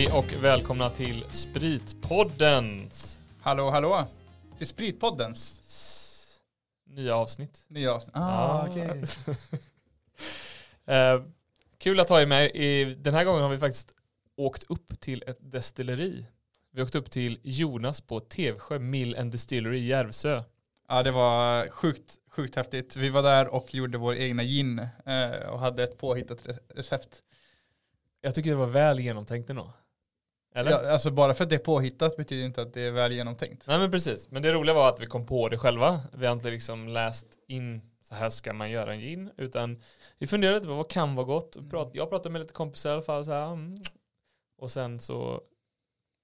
Hej och välkomna till Spritpoddens Hallå, hallå. Till Spritpoddens s- nya avsnitt. nya avsnitt. Ah, Ja. okej. Eh, kul att ha er med. I, den här gången har vi faktiskt åkt upp till ett destilleri. Vi åkte upp till Jonas på Tevsjö Mill and Distillery i Järvsö. Ja, det var sjukt, sjukt häftigt. Vi var där och gjorde vår egna gin eh, och hade ett påhittat re- recept. Jag tycker det var väl genomtänkt ändå. Eller? Ja, alltså bara för att det är påhittat betyder inte att det är väl genomtänkt. Nej men precis. Men det roliga var att vi kom på det själva. Vi har inte liksom läst in så här ska man göra en gin. Utan vi funderade lite på vad kan vara gott. Prat, jag pratade med lite kompisar i alla fall. Så här, mm. Och sen så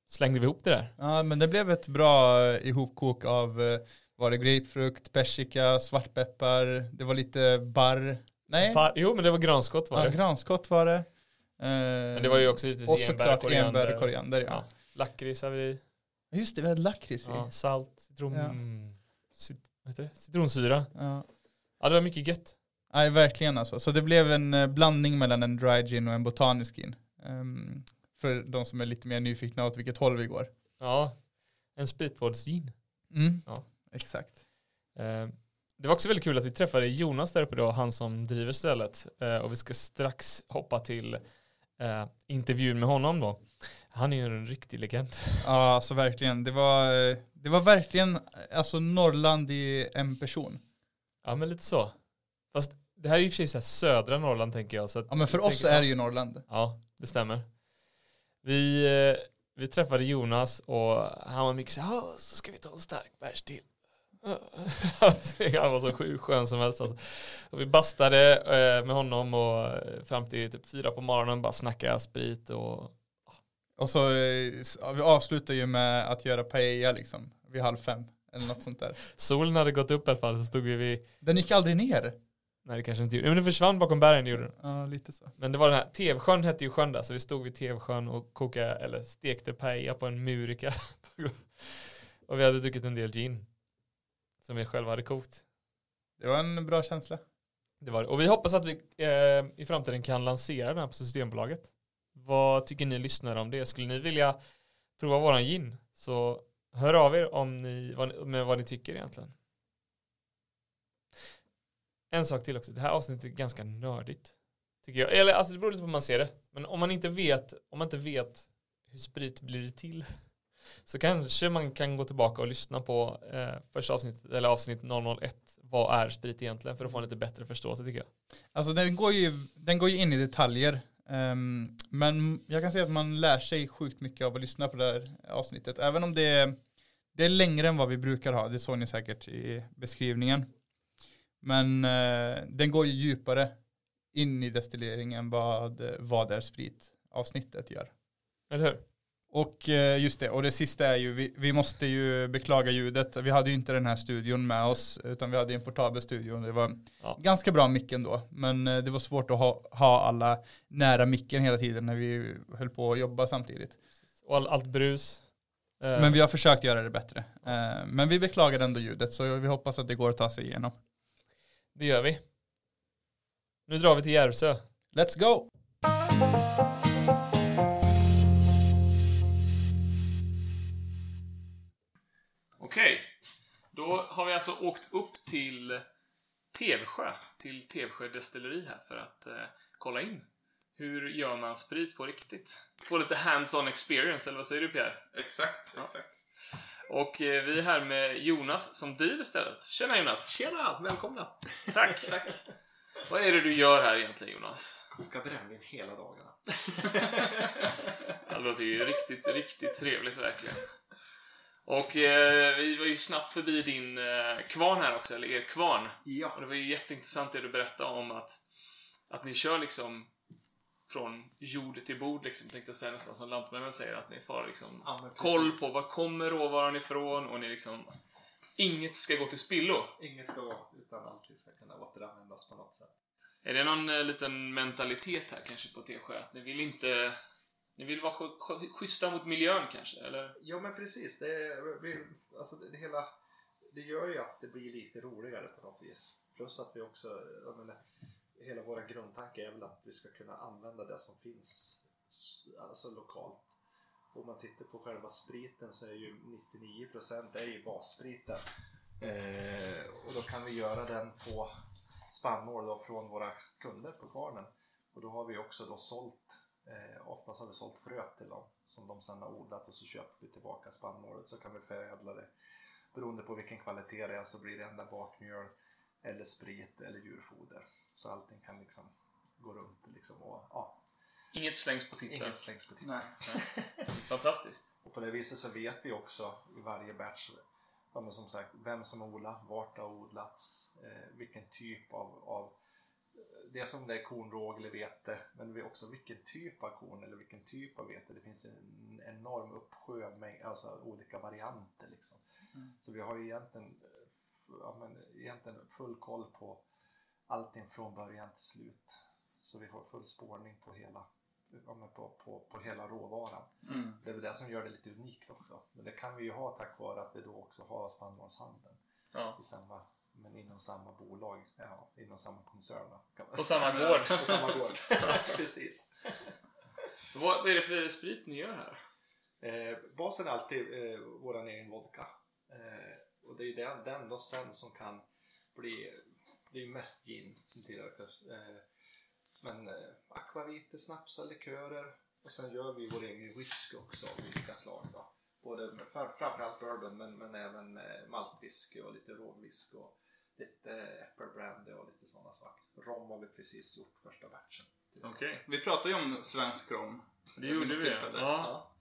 slängde vi ihop det där. Ja, men det blev ett bra eh, ihopkok av eh, var det grapefrukt, persika, svartpeppar, det var lite barr. Nej, Par, jo men det var granskott var ja, det. granskott var det. Men det var ju också givetvis och enbär, koriander. enbär och koriander. Ja. Ja. Lakrits har vi. Just det, vi hade lakrits i. Ja, salt, citron, Ja. cit, citronsyra. Ja. Ja det var mycket gött. Nej, verkligen alltså. Så det blev en eh, blandning mellan en dry gin och en botanisk gin. Ehm, för de som är lite mer nyfikna åt vilket håll vi går. Ja. En spritpoddsgin. Mm. Ja. Exakt. Eh, Det var också väldigt kul att vi träffade Jonas där uppe då, han som driver stället. Eh, Och vi ska strax hoppa till eh, intervjun med honom då. Han är ju en riktig legend. Ja, alltså verkligen. Det var, eh, det var verkligen alltså Norrland i en person. Ja men lite så. Fast det här är ju i och för sig så södra Norrland tänker jag. Så att Ja, men för oss tänker- är det ju Norrland. Ja, det stämmer. Vi, eh, vi träffade Jonas och han var mycket så här, "Ja, så ska vi ta en stark bärs till. han var så sjukt skön som helst. Alltså. Vi bastade eh, med honom och eh, fram till typ fyra på morgonen bara snacka sprit och Och så eh, vi avslutar ju med att göra paella liksom vid halv fem. Eller något sånt där. solen hade gått upp i alla fall så stod vi vid, Den gick aldrig ner. nej det kanske inte gjorde, men den försvann bakom bergen gjorde den. Ja, lite så. Men det var den här, Tevsjön hette ju sjön där, så vi stod vid Tevsjön och kokade, eller stekte paella på en murika. och vi hade druckit en del gin. Som vi själva hade kokt. Det var en bra känsla. Det var det. Och vi hoppas att vi eh, i framtiden kan lansera den här på Systembolaget. Vad tycker ni lyssnare om det? Skulle ni vilja prova våran gin? Så hör av er om ni, vad, med vad ni tycker egentligen. En sak till också. Det här avsnittet är ganska nördigt. Tycker jag. Eller alltså det beror lite på hur man ser det. Men om man inte vet, om man inte vet hur sprit blir till så kanske man kan gå tillbaka och lyssna på eh, första avsnittet, eller avsnitt 001. Vad är sprit egentligen? För att få en lite bättre förståelse tycker jag. Alltså den går ju, den går ju in i detaljer. Ehm, men jag kan säga att man lär sig sjukt mycket av att lyssna på det här avsnittet. Även om det är, det är längre än vad vi brukar ha. Det såg ni säkert i beskrivningen. Men eh, den går ju djupare in i destilleringen vad, vad är sprit avsnittet gör. Eller hur? Och eh, just det, och det sista är ju, vi, vi måste ju beklaga ljudet. Vi hade ju inte den här studion med oss, utan vi hade en portabel studio. Det var Ja. ganska bra mick ändå, men eh, det var svårt att ha, ha alla nära micken hela tiden när vi höll på att jobba samtidigt. Och all, allt brus. Eh, Men vi har försökt göra det bättre. Men vi beklagar ändå ljudet, så vi hoppas att det går att ta sig igenom. Det gör vi. Nu drar vi till Järvsö. Let's go! Då har vi alltså åkt upp till Tevsjö, till Tevsjö destilleri här för att eh, kolla in. Hur gör man sprit på riktigt? Få lite hands-on experience, eller vad säger du Pierre? Exakt, Ja. exakt. Och eh, vi är här med Jonas som driver stället. Tjena Jonas! Tjena, välkomna! Tack! Tack. Vad är det du gör här egentligen Jonas? Koka brännvin hela dagarna. Det låter ju riktigt, riktigt trevligt verkligen. Och eh, vi var ju snabbt förbi din eh, kvarn här också, eller er kvarn. Och Ja, det var ju jätteintressant det du berättade om att, att ni kör liksom från jord till bord liksom, tänkte jag säga nästan som Lantmännen säger, att ni får liksom Ja, koll på var kommer råvaran ifrån och ni liksom inget ska gå till spillo. inget ska vara utan alltid ska kunna återanvändas på något sätt. Är det någon eh, liten mentalitet här kanske på Tesjö? Ni vill inte... Ni vill vara sch- schyssta mot miljön kanske, eller? Ja, men precis. Det, vi, alltså det, hela, det gör ju att det blir lite roligare på något vis. Plus att vi också, jag menar, hela vår grundtanke är väl att vi ska kunna använda det som finns alltså lokalt. om man tittar på själva spriten så är ju 99% är ju basspriten. Eh, och då kan vi göra den på spannmål då från våra kunder på kvarnen. Och då har vi också då sålt, eh, oftast har vi sålt frö till dem som de sedan har odlat och så köper vi tillbaka spannmålet så kan vi förädla det. Beroende på vilken kvalitet det är så blir det enda bakmjöl eller sprit eller djurfoder. Så allting kan liksom gå runt liksom och ja, Inget slängs på tippen. inget slängs på tippen. Nej. Fantastiskt. Och på det viset så vet vi också i varje batch ja, som sagt, vem som odlar, vart det har odlats, eh, vilken typ av, av det som det är korn, råg eller vete, men vi också vilken typ av korn eller vilken typ av vete. Det finns en enorm uppsjö med alltså, olika varianter. Liksom. Så vi har ju egentligen, ja, men, egentligen full koll på allting från början till slut. Så vi har full spårning på hela, ja, på, på, på hela råvaran. Mm. Det är väl det som gör det lite unikt också. Men det kan vi ju ha tack vare att vi då också har spannmålshandeln Ja. i samma, men inom samma bolag, ja, inom samma koncern. Kan man säga. samma gård. På samma gård. Precis. Vad är det för sprit ni gör här? Eh, basen är alltid eh, våran egen vodka. Eh, och det är den, den då sen som kan bli, det är ju mest gin som tillverkas. Eh, men eh, akvaviter, snapsar, likörer och sen gör vi vår egen whisky också av olika slag. Då. Både framförallt bourbon men, men även eh, maltwhisky och lite rågwhisky och lite äppelbrandy och lite sådana saker. Rom har vi precis gjort första batchen. Okej. Vi pratade ju om svensk rom. Det gjorde vi. Ja. Ja.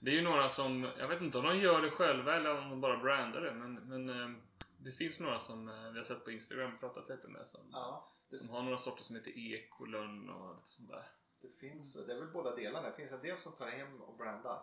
Det är ju några som, jag vet inte om de gör det själva eller om de bara brandar det. Men, men eh, det finns några som eh, vi har sett på Instagram och pratat lite med som, Ja, det, som har några sorter som heter Ekolön och lite sånt där. Det finns, det är väl båda delarna. Det finns en del som tar hem och brandar.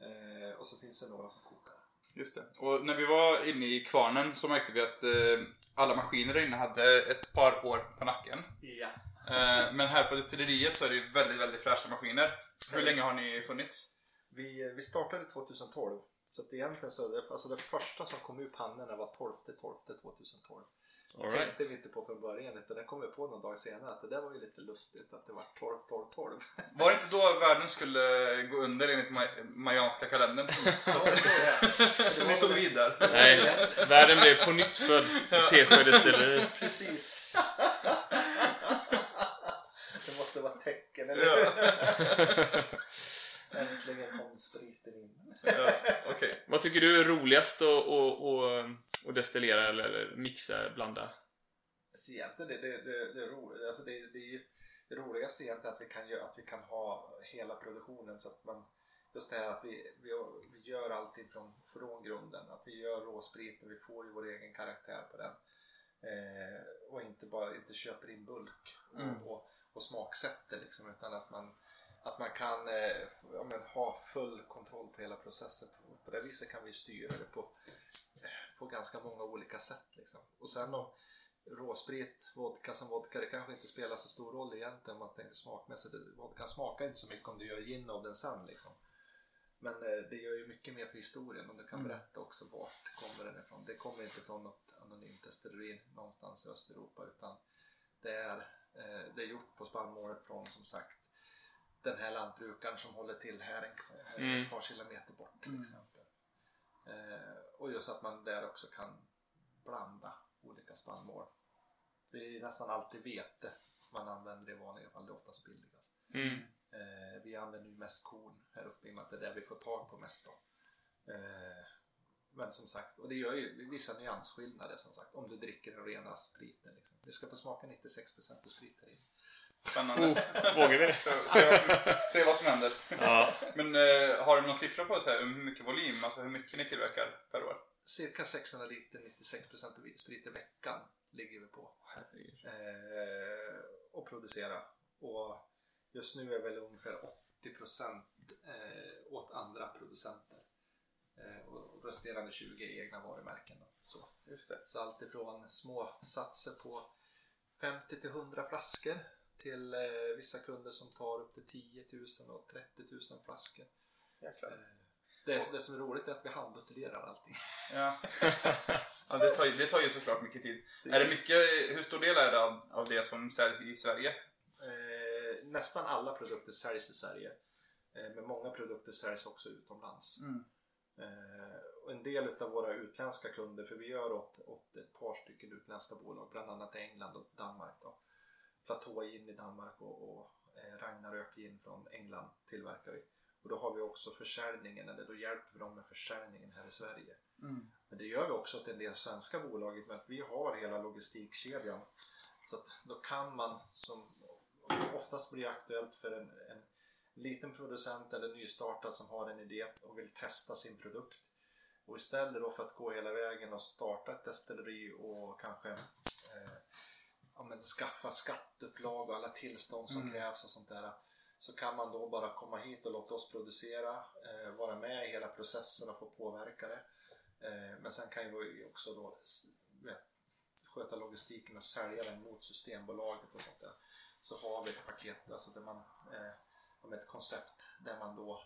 Eh, och så finns det några som kokar. Just det. Och när vi var inne i kvarnen så märkte vi att eh, alla maskiner där inne hade ett par år på nacken. Ja. Eh, men här på destilleriet så är det ju väldigt, väldigt fräscha maskiner. Hur länge har ni funnits? Vi, vi startade 2012. Så att egentligen så, det, alltså det första som kom ur pannorna var 12 12 2012. All tänkte right. vi inte på från början utan det kom vi på någon dag senare att det där var ju lite lustigt att det var 12 12 12. Var det inte då världen skulle gå under enligt ma- mayanska kalendern? Ni tog vid där. Nej, världen blev på nytt född i Tesjö destilleri. Precis. det måste vara tecken, eller hur? Äntligen kom spriten in. Ja, Okej. Vad tycker du är roligast att, att destillera eller, mixa, blanda? Så egentligen det, det, det, det, är roligt. Alltså det, det, är ju det roligaste egentligen att vi kan, att vi kan ha hela produktionen så att man just det här att vi, vi, vi gör allting från, från grunden. Att vi gör råspriten, vi får ju vår egen karaktär på den. Eh, och inte bara inte köper in bulk och, Mm. och, och smaksätter liksom utan att man, att man kan eh, ja, men, ha full kontroll på hela processen. På, på det viset kan vi styra det på, på ganska många olika sätt. Liksom. Och sen om råsprit, vodka som vodka, det kanske inte spelar så stor roll egentligen om man tänker smakmässigt. Vodkan smakar inte så mycket om du gör gin av den sen liksom. Men eh, det gör ju mycket mer för historien och du kan Mm. berätta också vart kommer den ifrån. Det kommer inte från något anonymt destilleri någonstans i Östeuropa utan det är, eh, det är gjort på spannmålet från som sagt den här lantbrukaren som håller till här en, Mm. ett par kilometer bort till Mm. exempel. Eh, och just att man där också kan blanda olika spannmål. Det är nästan alltid vete man använder i vanliga fall, det är oftast billigast. Mm. Eh, vi använder ju mest korn här uppe i och med att det är där vi får tag på mest då. Eh, men som sagt, och det gör ju vissa nyansskillnader som sagt om du dricker den rena spriten. Liksom. Det ska få smaka 96% sprit här inne. Spännande. Oh, vågar vi det? Så, se, vad som, se vad som händer. Ja. Men eh, har du någon siffra på så här, hur mycket volym, alltså hur mycket ni tillverkar per år? Cirka 600 liter, 96% sprit i veckan ligger vi på. eh, och producera. Och just nu är väl ungefär 80% eh, åt andra producenter. Eh, och resterande 20 är egna varumärken. Då. Så. Just det. så allt ifrån små satser på 50 till 100 flaskor till eh, vissa kunder som tar upp till 10 000 och 30 000 flaskor. Eh, det, det som är roligt är att vi handbuteljerar allting. Ja. ja det, tar, ju- det tar ju såklart mycket tid. Är det mycket, hur stor del är det av, av det som säljs i Sverige? Eh, nästan alla produkter säljs i Sverige. Eh, men många produkter säljs också utomlands. Mm. Eh, och en del av våra utländska kunder, för vi gör åt, åt ett par stycken utländska bolag, bland annat i England och Danmark. Då. Platå Gin i Danmark och, och eh, Ragnarök Gin från England tillverkar vi. Och då har vi också försäljningen, eller då hjälper vi dem med försäljningen här i Sverige. Mm. Men det gör vi också till en del svenska bolag med att vi har hela logistikkedjan. Så att då kan man, som oftast blir aktuellt för en, en liten producent eller nystartad som har en idé och vill testa sin produkt. Och istället då för att gå hela vägen och starta ett destilleri och kanske ja, men skaffa skatteupplag och alla tillstånd som Mm. krävs och sånt där. Så kan man då bara komma hit och låta oss producera, eh, vara med i hela processen och få påverka det. Eh, men sen kan vi också då vet, sköta logistiken och sälja den mot Systembolaget och sånt där. Så har vi ett paket, alltså där man, eh, ett koncept där man då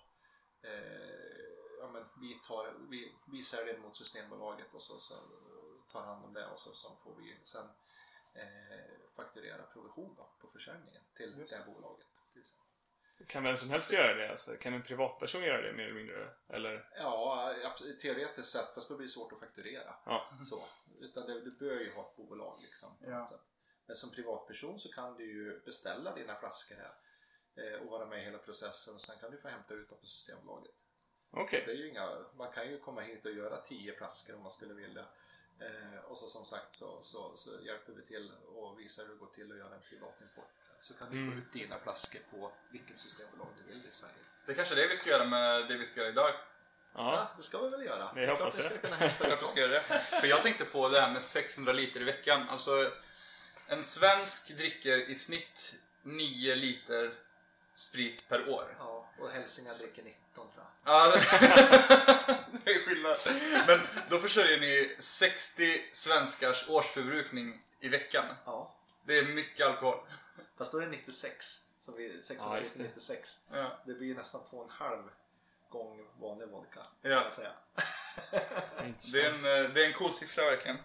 eh, ja, men vi, tar, vi, vi säljer mot Systembolaget och så, så tar hand om det och så, så får vi sen fakturera provision då, på försäljningen till Just det här bolaget. Till. Kan vem som helst göra det? Alltså, kan en privatperson göra det mer eller mindre? Eller? Ja, teoretiskt sett, fast då blir det svårt att fakturera. Ja. Så, utan det, du bör ju ha ett bolag liksom. På Ja. något sätt. Men som privatperson så kan du ju beställa dina flaskor här eh, och vara med i hela processen och sen kan du få hämta ut dem på Systembolaget. Okej. Så det är ju inga, man kan ju komma hit och göra 10 flaskor om man skulle vilja. Eh, och så som sagt så, så, så hjälper vi till och visar hur det går till att göra en privatimport. Så kan du Mm. få ut dina flaskor på vilket systembolag du vill i Sverige. Det är kanske är det vi ska göra med det vi ska göra idag. Ja. Ja, det ska vi väl göra. Är klart hoppas det. Jag ska göra det. För jag tänkte på det här med 600 liter i veckan. Alltså, en svensk dricker i snitt 9 liter sprit per år. Ja, och hälsingar dricker 19 tror jag. Ja, det är skillnad. Men då försörjer ni 60 svenskars årsförbrukning i veckan. Ja, Det är mycket alkohol. fast då är det 96. Så vi, Ja, 600 just det. 96. Ja. Det blir nästan två och en halv gång vanlig vodka. Ja. Kan jag säga. Det är, en, eh, det är en cool siffra verkligen.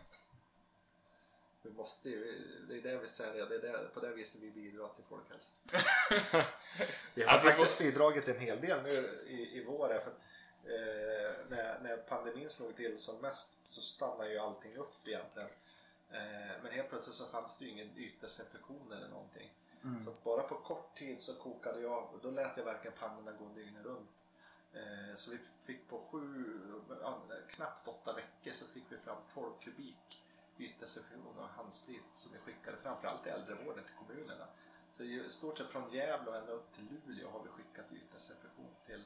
Vi måste ju, det är det vi säger, det är det, på det viset vi bidrar till folkhälsan. vi har faktiskt bidragit en hel del nu i, i vår. För, eh, när, när pandemin slog till som mest så stannade ju allting upp egentligen. Eh, men helt plötsligt så fanns det ju ingen ytdesinfektion eller någonting. Så att bara på kort tid så kokade jag, och då lät jag verkligen pannorna gå dygnet runt. Eh, Så vi fick på sju, knappt åtta veckor så fick vi fram 12 kubik ytdesinfektion och handsprit som vi skickade framförallt till äldrevården till kommunerna. Så i stort sett från Gävle och ända upp till Luleå har vi skickat ytdesinfektion till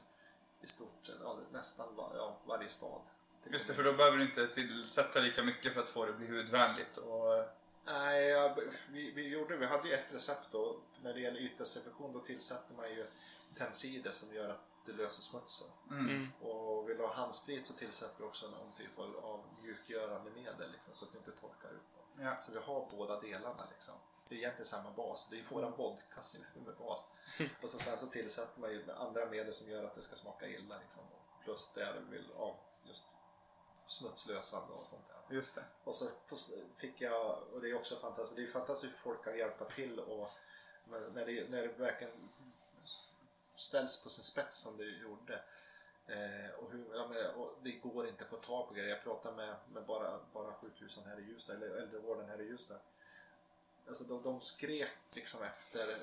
i stort sett ja, nästan var, ja, varje stad. Just det, för då behöver du inte tillsätta lika mycket för att få det att bli hudvänligt. Och, Nej, ja, vi, vi, gjorde, vi hade ju ett recept då. När det gäller ytdesinfektion då tillsätter man ju tensider som gör att det löser smutsen. Mm. Och vill du ha handsprit så tillsätter vi också någon typ av, av mjukgörande medel liksom, så att du inte torkar ut dem. ja. Så vi har båda delarna liksom. Det är egentligen samma bas. Det är ju våran vodka som är med bas. Och så sen så tillsätter man ju andra medel som gör att det ska smaka illa liksom. Plus det du vill, ja, just smutslösande och sånt där. Just det. Och så fick jag, och det är också fantastiskt, det är fantastiskt hur folk kan hjälpa till och men när det, när det verkligen ställs på sin spets som det gjorde. Eh, och, hur, ja, men, och det går inte att få tag på grejer. Jag pratade med, med bara, bara sjukhusen här i Ljusdal, eller äldrevården här i Ljusdal. Alltså de, de skrek liksom efter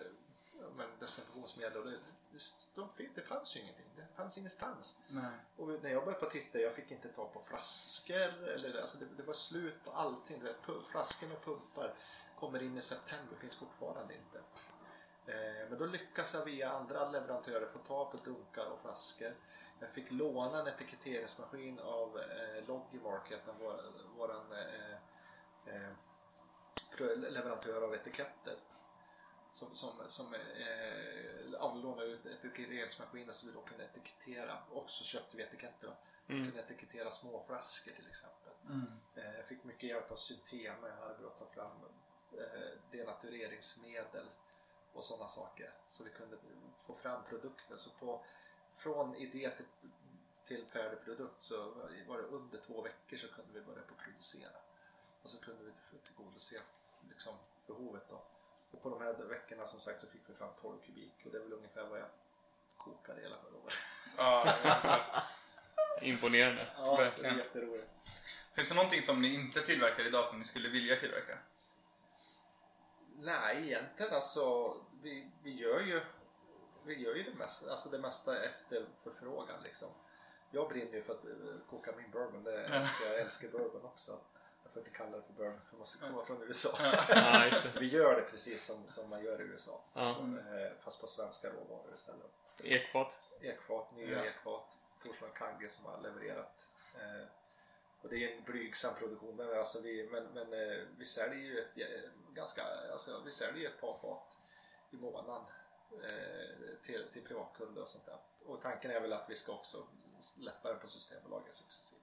men desinfektionsmedel och det, de, det fanns ju ingenting. Det fanns ingenstans. Nej. Och när jag började titta, jag fick inte tag på flaskor. Eller, alltså det, det var slut på allting. Du vet, flaskor med pumpar kommer in i september, finns fortfarande inte. Eh, men då lyckas jag via andra leverantörer få tag på dunkar och flaskor. Jag fick låna en etiketteringsmaskin av eh, Logimark, vår, våran eh, eh, leverantör av etiketter. Som, som, som eh, avlånade ut etiketteringsmaskiner så vi då kunde etikettera. Och så köpte vi etiketter. Då. Mm. Kunde etikettera små flaskor till exempel. Eh, Jag fick mycket hjälp av Syntema i Harbro att ta fram denatureringsmedel och sådana saker. Så vi kunde få fram produkter. Så på, från idé till, till färdig produkt så var det under två veckor så kunde vi börja på producera. Och så kunde vi tillgodose liksom, behovet. Då. Och på de här veckorna som sagt så fick vi fram 12 kubik och det är väl ungefär vad jag kokade hela förra året. Ja, Imponerande. Ja, det är jätteroligt. Finns det någonting som ni inte tillverkar idag som ni skulle vilja tillverka? Nej, egentligen alltså. Vi, vi gör ju vi gör ju det mesta, alltså det mesta efter förfrågan liksom. Jag brinner ju för att eh, koka min bourbon. Det älskar, jag älskar bourbon också. Jag får inte kalla det för bourbon för det måste komma från USA. Ja. Vi gör det precis som, som man gör i USA. Ja. Eh, Fast på svenska råvaror istället. Ekfat. Ekfat, nya Ja. ekfat. Torsland Kagge som har levererat. Eh, och det är en blygsam produktion men, alltså vi, men, men vi säljer ju ett ganska, alltså vi säljer ju ett par fat i månaden eh, till, till privatkunder och sånt där. Och tanken är väl att vi ska också släppa den på Systembolaget successivt.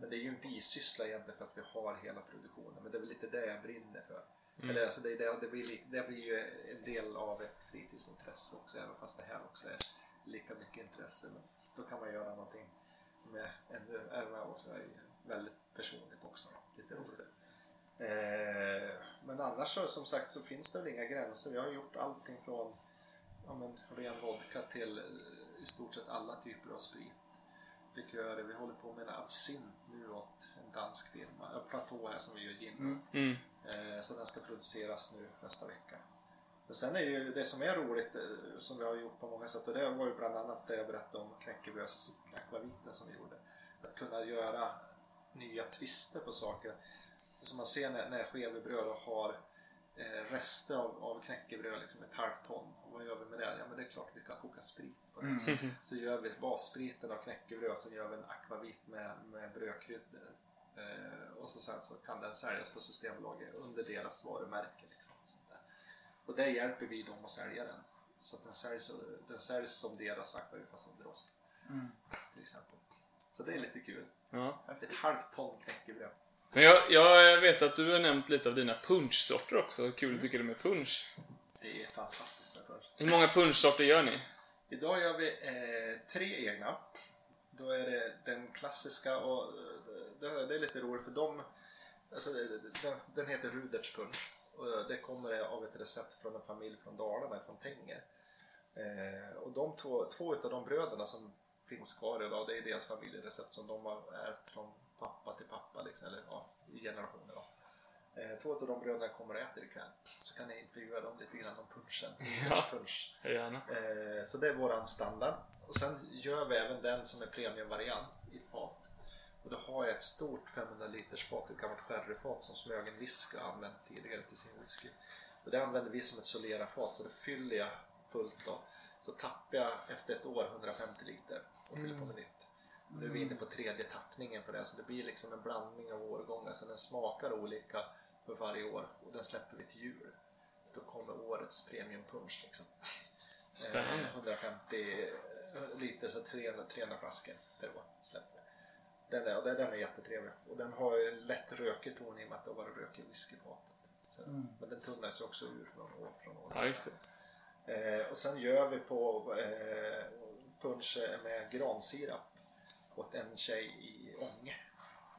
Men det är ju en bisyssla egentligen för att vi har hela produktionen. Men det är väl lite det jag brinner för. Eller, alltså det, det, det, blir, li- det blir ju en del av ett fritidsintresse också. Även fast det här också är lika mycket intresse. Men då kan man göra någonting som är ännu även också är väldigt personligt också. Lite roligt. Eh, men annars så, som sagt så finns det väl inga gränser. Vi har gjort allting från ja, men, ren vodka till eh, i stort sett alla typer av sprit. Likörer. Vi håller på med en absint nu åt en dansk firma. Ja, Platå här som vi gör gin. Mm. Eh, Så den ska produceras nu nästa vecka. Men sen är det ju det som är roligt som vi har gjort på många sätt och det var ju bland annat det jag berättade om knäckebrödsakvaviten som vi gjorde. Att kunna göra nya twister på saker. Som man ser när, när Skevebröd har eh, rester av, av knäckebröd, liksom ett halvt ton. Och vad gör vi med det? Ja men det är klart vi kan koka sprit på det. Så gör vi basspriten av knäckebröd, så gör vi en akvavit med, med brödkryddor. Eh, och så sen så kan den säljas på Systembolaget under deras varumärke. Liksom, sånt där. Och där hjälper vi dem att sälja den. Så att den säljs, den säljs som deras akvavit fast under oss. Till exempel. Så det är lite kul. Ja. Ett halvt ton knäckebröd. Men jag, jag vet att du har nämnt lite av dina punschsorter också. Kul tycker du med punsch. Det är fantastiskt med punsch. Hur många punschsorter gör ni? Idag gör vi eh, tre egna. Då är det den klassiska och eh, det, det är lite roligt för dem. Alltså, den, den heter Ruderts punsch. Och det kommer av ett recept från en familj från Dalarna, från Tänger. Eh, och de två, två utav de bröderna som finns kvar idag, det är deras familjerecept som de har ärvt från pappa till pappa, liksom, eller ja, i generationer. Då. Eh, två av de bröderna kommer och äter ikväll. Så kan ni intervjua dem lite grann om punschen. Ruderts punsch. Gärna. Eh, så det är våran standard. Och sen gör vi även den som är premiumvariant i ett fat. Och då har jag ett stort 500 liters fat, ett gammalt sherryfat som Smögen Whisky har använt tidigare till sin whisky. Och det använder vi som ett Solera-fat, så det fyller jag fullt då. Så tappar jag efter ett år 150 liter och fyller på med nytt. Nu är vi inne på tredje tappningen på det, så det blir liksom en blandning av årgångar. Så den smakar olika för varje år och den släpper vi till jul. Så då kommer årets premiumpunsch liksom. Spännande. Eh, 150 liter, så 300, 300 flaskor per år släpper vi. Den är, och den den är jättetrevlig. Och den har ju en lätt rökig ton i och med att det har varit rökig whisky på så, Men den tunnas ju också ur från år från år. Ja, just det. Eh, och sen gör vi på eh, punsch med gransirap åt en tjej i Ånge.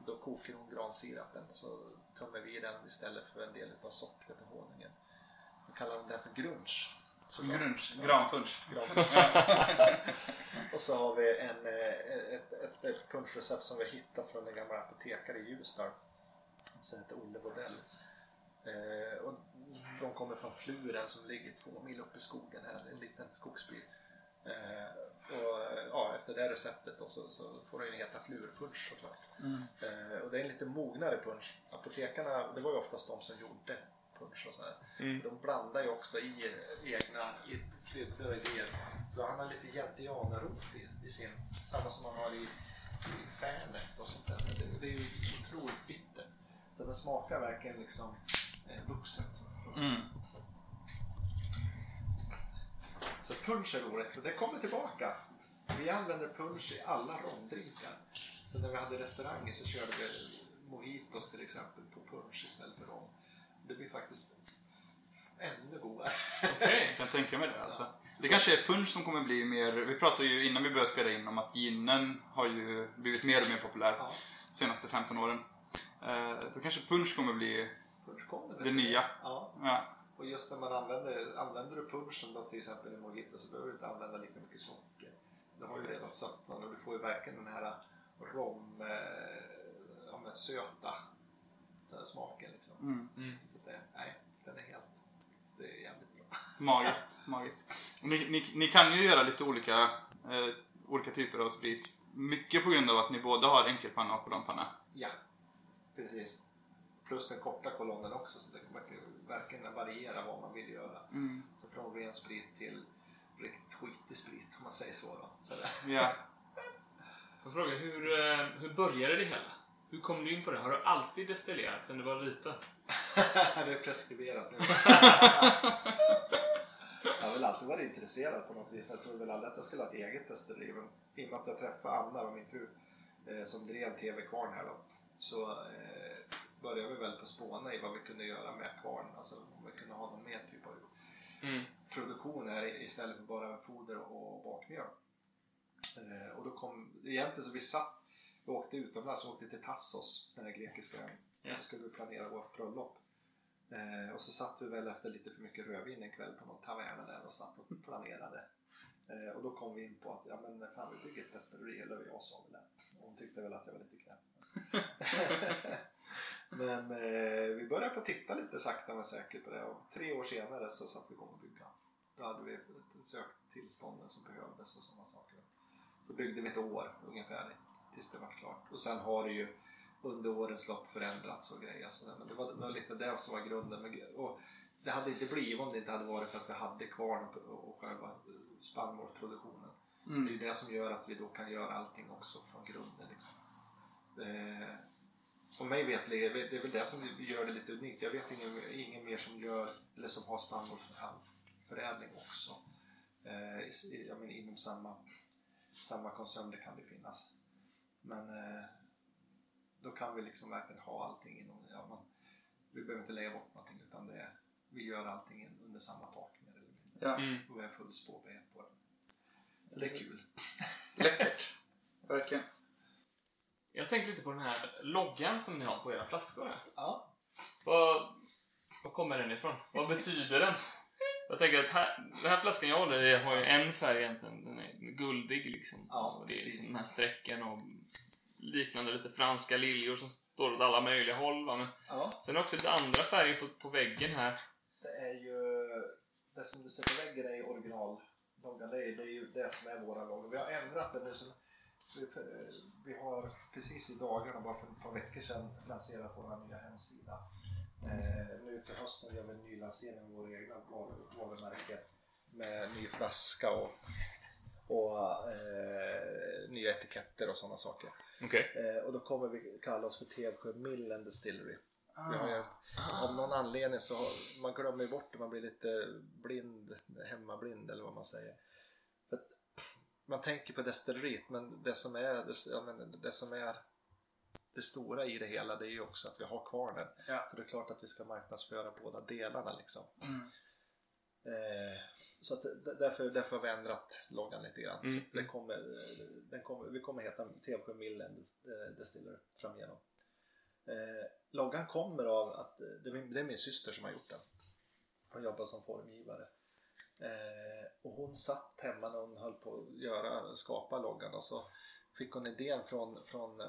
Då kokar hon gransirapen och så tömmer vi den istället för en del av sockret och honungen. Vi kallar den för såklart. Grunch, granpunsch. och så har vi en, eh, ett, ett, ett punschrecept som vi hittat från en gammal apotekare i Ljusdal. Som heter Olle Bodell. Eh, och de kommer från Fluren som ligger två mil upp i skogen här, en liten skogsby. Eh, och ja, efter det receptet då, så, så får den ju heta flurpunsch såklart. Eh, och det är en lite mognare punsch. Apotekarna, det var ju oftast de som gjorde punsch och sådär. De blandar ju också i egna i kryddor och idéer. Så han har lite gentianarot i, i sin, samma som man har i, i fänet och sånt där. Det, det är ju otroligt bitter. Så den smakar verkligen liksom eh, vuxet. Mm. Så punsch är roligt och det kommer tillbaka. Vi använder punsch i alla romdrinkar. Så när vi hade restauranger så körde vi mojitos till exempel på punsch istället för rom. Det blir faktiskt ännu godare. Okej. Jag kan tänka mig det alltså. Det kanske är punch som kommer bli mer... Vi pratade ju innan vi började spela in om att ginen har ju blivit mer och mer populär Ja. de senaste 15 åren. Eh, då kanske punch kommer bli Punsch kommer det nya. Ja. Ja. Och just när man använder, använder du punschen då till exempel i mojito så behöver du inte använda lika mycket socker. Det har ju redan sötman och du får ju verkligen den här rom, eh, ja, men söta så här smaken liksom. Mm. Så att det, nej, den är helt, det är jävligt bra. Magiskt, magiskt. Ni, ni, ni kan ju göra lite olika, eh, olika typer av sprit. Mycket på grund av att ni både har enkelpanna och kolonnpanna. Ja, precis. Plus den korta kolonnen också så det kommer verkligen variera vad man vill göra. Mm. Så från ren sprit till riktigt skitig sprit om man säger så då. Så det, Ja. Får fråga, hur, eh, hur började det hela? Hur kom du in på det? Har du alltid destillerat sedan du var liten? det är preskriberat nu. jag har väl alltid varit intresserad på något vis. Jag tror väl aldrig att jag skulle ha ett eget destilleri. Men i och med att jag träffade Anna och min fru eh, som drev TV Kvarn här då. Så eh, började vi väl på spåna i vad vi kunde göra med kvarn. Alltså om vi kunde ha någon mer typ av Mm. produktion här istället för bara foder och bakmjöl. Eh, och då kom, egentligen så vi satt, vi åkte utomlands, vi åkte till Tassos, den här grekiska ön. Ja. Så skulle vi planera vårt bröllop. Eh, och så satt vi väl efter lite för mycket rödvin en kväll på någon taverna där och satt och planerade. Eh, och då kom vi in på att, ja men fan vi bygger ett destilleri, eller jag sa väl det. Hon tyckte väl att jag var lite knäpp. men eh, vi började på att titta lite sakta men säkert på det och tre år senare så satt vi igång och bygga. Då hade vi sökt tillstånden som behövdes och sådana saker. Så byggde vi ett år ungefär tills det var klart. Och sen har det ju under årens lopp förändrats och grejer. Så. Men det var, det var lite det som var grunden. Och det hade inte blivit om det inte hade varit för att vi hade kvarn och själva spannmålsproduktionen. Det är Mm. det som gör att vi då kan göra allting också från grunden. Liksom. Eh, och mig vetligen, det är väl det som gör det lite unikt. Jag vet ingen, ingen mer som gör, eller som har spannmålsförädling också. Eh, jag menar, inom samma, samma koncern det kan det finnas. Men eh, då kan vi liksom verkligen ha allting inom, ja, man, vi behöver inte lägga bort någonting utan det, vi gör allting in- under samma tak mer eller mindre. Ja. Mm. Och vi har full spårbarhet på det. Så det är kul. Läckert. Verkligen. Jag tänkte lite på den här loggan som ni har på era flaskor här. Ja. Vad, vad kommer den ifrån? Vad betyder den? Jag tänker att här, den här flaskan jag håller i har ju en färg egentligen. Den är guldig liksom. Ja, och det är liksom de här strecken och liknande lite franska liljor som står åt alla möjliga håll. Va? Men ja. sen är det också lite andra färger på, på väggen här. Det är ju, det som du ser på väggen är ju originalloggan. Det är, det är ju det som är våra logga. Vi har ändrat den nu. Så vi, har precis i dagarna, bara för ett par veckor sedan, lanserat vår nya hemsida. Eh, nu till hösten gör vi en ny lansering av våra egna varu- varumärken med ny flaska och, och eh, nya etiketter och sådana saker. Okej. Eh, och då kommer vi kalla oss för Tevsjö Mill and Distillery. Ju, av någon anledning så man glömmer bort det, man blir lite blind, hemmablind eller vad man säger. Man tänker på destilleriet men det som är det, ja, men det som är det stora i det hela det är ju också att vi har kvarnen. Ja. Så det är klart att vi ska marknadsföra båda delarna liksom. Mm. Eh, så att därför, därför har vi ändrat loggan lite grann. Mm, Så det kommer, den kommer, vi kommer heta Tevsjö Mill and Dis- Distiller framigenom. Eh, loggan kommer av att eh, det är, min, det är min syster som har gjort den. Hon jobbar som formgivare. Eh, och hon satt hemma när hon höll på att göra, skapa loggan och så fick hon idén från, från eh,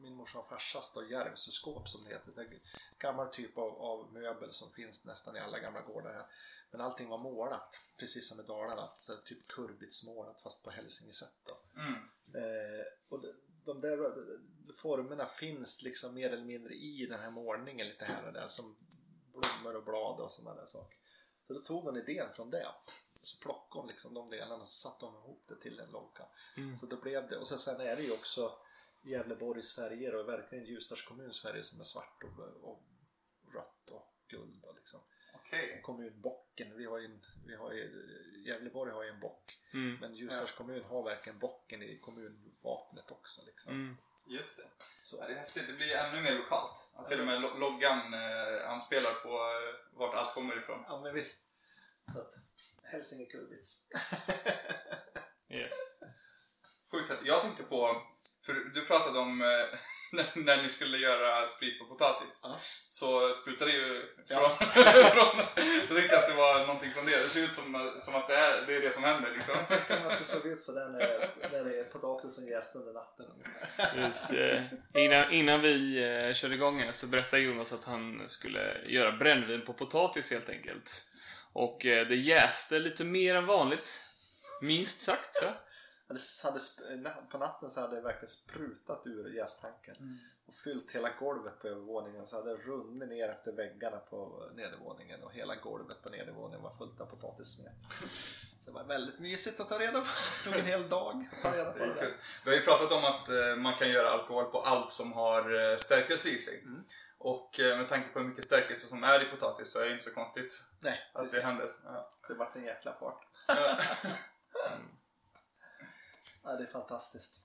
min morsa och farsas då, Järvsöskåp som det heter. En gammal typ av, av möbel som finns nästan i alla gamla gårdar här. Men allting var målat, precis som i Dalarna. Så typ kurbitsmålat fast på hälsingesätt. Mm. Eh, och de, de där formerna finns liksom mer eller mindre i den här målningen lite här och där som blommor och blad och sådana där saker. Så då tog hon idén från det. Så plockade hon liksom de delarna och så satte hon ihop det till en logga. Mm. Så då blev det. Och sen, sen är det ju också Gävleborgs färger och verkligen Ljusdals kommuns färger som är svart och, och rött och guld. Och liksom. Okej. Kommunbocken, vi har ju, en, vi har ju, Gävleborg har ju en bock. Mm. Men Ljusdals kommun har verkligen bocken i kommunvapnet också. Liksom. Mm. Just det. Så Ja, det är häftigt. Det blir ännu mer lokalt. Att till och med lo- loggan eh, anspelar på eh, vart allt kommer ifrån. Ja men visst. Så att, Hälsinge Kurbits. Yes. Sjukt häftigt. Jag tänkte på, för du pratade om eh, när, när ni skulle göra sprit på potatis. Ja. Så sprutade det ju Ja. från... från jag tänkte att det var någonting från det. Det ser ut som, som att det är, det är det som händer liksom. Det kan inte se ut sådär när, när det är potatisen jäst under natten. Just, eh, innan, innan vi eh, körde igång här så berättade Jonas att han skulle göra brännvin på potatis helt enkelt. Och eh, det jäste lite mer än vanligt. Minst sagt. Ja. Hade, hade, på natten så hade det verkligen sprutat ur jästanken. Och fyllt hela golvet på övervåningen. Så hade det runnit ner efter väggarna på nedervåningen. Och hela golvet på nedervåningen var fullt av potatissmet. Så det var väldigt mysigt att ta reda på. Det tog en hel dag att ta reda på Det det är där. Vi har ju pratat om att eh, man kan göra alkohol på allt som har eh, stärkelse i sig. Mm. Och eh, med tanke på hur mycket stärkelse som är i potatis så är det inte så konstigt Nej, att det precis. händer. Ja. det vart en jäkla fart. Ja. Ja, det är fantastiskt.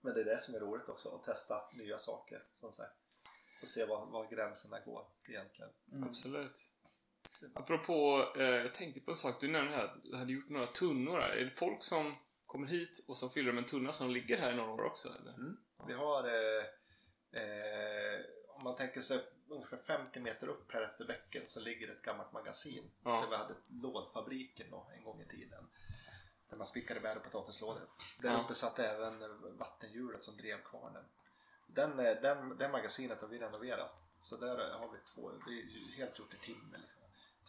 Men det är det som är roligt också, att testa nya saker. Som sagt. Och se var, var gränserna går egentligen. Absolut. Apropå, eh, jag tänkte på en sak. Du nämnde här att du hade gjort några tunnor här. Är det folk som kommer hit och som fyller med en tunna som ligger här i några år också? Eller? Vi har, eh, eh, om man tänker sig ungefär 50 meter upp här efter bäcken så ligger ett gammalt magasin. Ja. Där vi hade lådfabriken då, en gång i tiden. Där man spickade bär och potatislådor. Där Ja. uppe satt även vattenhjulet som drev kvarnen. Den, eh, den, det magasinet har vi renoverat. Så där har vi två, det är helt gjort i timmer. Liksom.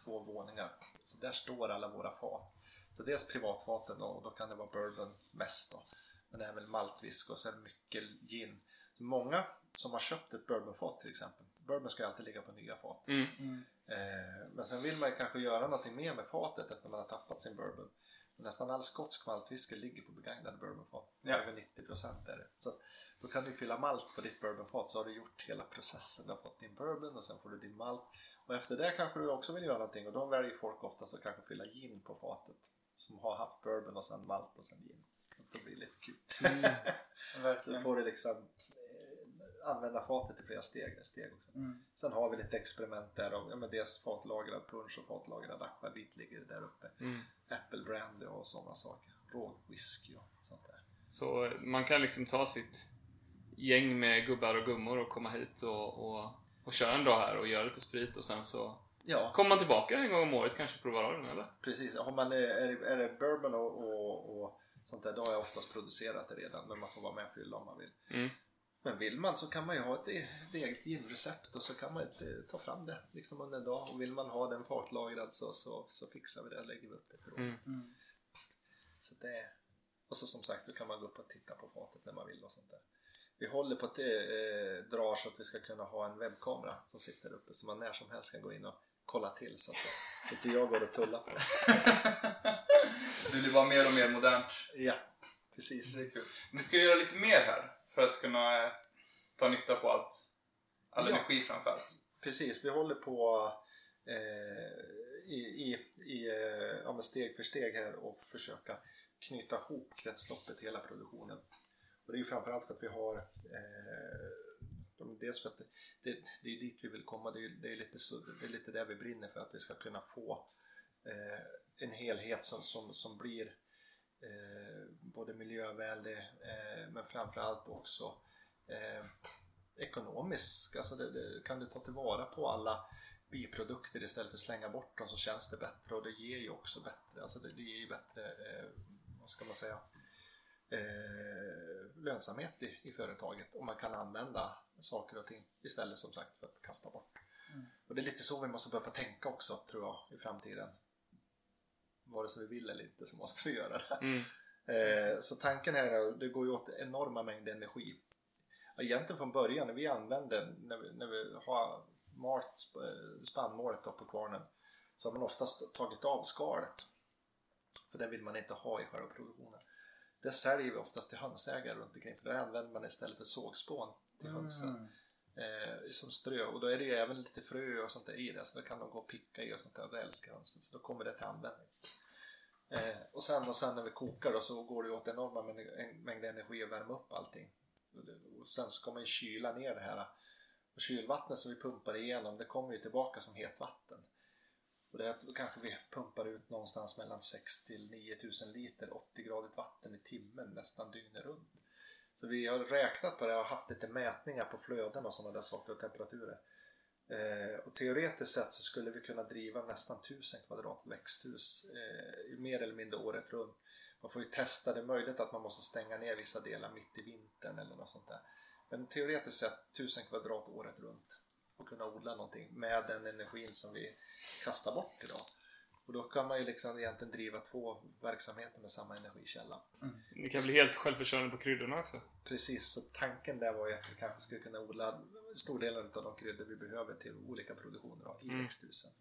Två våningar. Så där står alla våra fat. Så dels privatfaten då, och då kan det vara bourbon mest då. Men även maltwhisky och sen mycket gin. Så många som har köpt ett bourbonfat till exempel. Bourbon ska ju alltid ligga på nya fat. Mm. Eh, men sen vill man ju kanske göra någonting mer med fatet efter man har tappat sin bourbon. Nästan all skotsk maltwhisky ligger på begagnade bourbonfat. Ja. Över 90% är det. Så då kan du fylla malt på ditt bourbonfat så har du gjort hela processen. Du har fått din bourbon och sen får du din malt. Och efter det kanske du också vill göra någonting och då väljer folk oftast att kanske fylla gin på fatet. Som har haft bourbon och sen malt och sen gin. Så det blir lite kul. Då Verkligen. får du liksom eh, använda fatet i flera steg, steg också. Mm. Sen har vi lite experiment där. Om, ja, men dels fatlagrad punch och fatlagrad akvavit ligger där uppe. Mm. Apple brandy och sådana saker. Rågwhisky och sånt där. Så man kan liksom ta sitt gäng med gubbar och gummor och komma hit och, och, och köra en dag här och göra lite sprit och sen så Ja, kommer man tillbaka en gång om året kanske provar av den eller? precis. Har man, är, det, är det bourbon och, och, och sånt där, då har jag oftast producerat det redan. Men man får vara med och fylla om man vill. Mm. Men vill man så kan man ju ha ett, e- ett eget ginrecept och så kan man inte ta fram det liksom under en dag. Och vill man ha den fatlagrad så, så, så fixar vi det och lägger vi upp det för Mm. Mm. Så det, och så som sagt så kan man gå upp och titta på fatet när man vill och sånt där. Vi håller på att det eh, drar så att vi ska kunna ha en webbkamera som sitter uppe så man när som helst kan gå in och kolla till så att det- inte jag går och tullar på det. Det blir bara mer och mer modernt. Ja, precis. Det är kul. Ni ska göra lite mer här för att kunna eh, ta nytta på allt. All Ja. energi framförallt. Precis, vi håller på eh, i, i, i, eh, ja, steg för steg här och försöka knyta ihop kretsloppet hela produktionen. Och det är ju framförallt för att vi har eh, de- dels för att det, det, det är dit vi vill komma, det är, det är, lite, det är lite där vi brinner för att vi ska kunna få eh, en helhet som, som, som blir eh, både miljövänlig eh, men framförallt också eh, ekonomisk. Alltså det, det, kan du ta tillvara på alla biprodukter istället för att slänga bort dem så känns det bättre och det ger ju också bättre, alltså det, det ger ju bättre, eh, vad ska man säga, eh, lönsamhet i, i företaget och man kan använda saker och ting istället som sagt för att kasta bort. Och det är lite så vi måste börja tänka också tror jag i framtiden. Vare sig vi vill eller inte så måste vi göra det. Mm. Eh, så tanken här är det går ju åt enorma mängder energi. Egentligen från början när vi använder, när vi, när vi har malt sp- spannmålet då på kvarnen så har man oftast tagit av skalet. För det vill man inte ha i själva produktionen. Det säljer vi oftast till hönsägare runt omkring för det använder man istället för sågspån till hönsen Mm. eh, som strö och då är det ju även lite frö och sånt där i det så då kan de gå och picka i och sånt där och det älskar hönsen så då kommer det till användning. Eh, och, sen, och sen när vi kokar då så går det åt enorma mängder mängd energi att värma upp allting. Och sen så ska man ju kyla ner det här. Och kylvattnet som vi pumpar igenom det kommer ju tillbaka som hetvatten. Och det är, då kanske vi pumpar ut någonstans mellan 6 till 9000 liter 80-gradigt vatten i timmen nästan dygnet runt. Så vi har räknat på det och haft lite mätningar på flöden och sådana där saker och temperaturer. Eh, och teoretiskt sett så skulle vi kunna driva nästan 1000 kvadrat växthus eh, mer eller mindre året runt. Man får ju testa, det är möjligt att man måste stänga ner vissa delar mitt i vintern eller något sånt där. Men teoretiskt sett 1000 kvadrat året runt och kunna odla någonting med den energin som vi kastar bort idag. Och då kan man ju liksom egentligen driva två verksamheter med samma energikälla. Ni kan bli helt självförsörjande på kryddorna också. Precis, så tanken där var ju att vi kanske skulle kunna odla stor del av de kryddor vi behöver till olika produktioner i Mm. växthusen.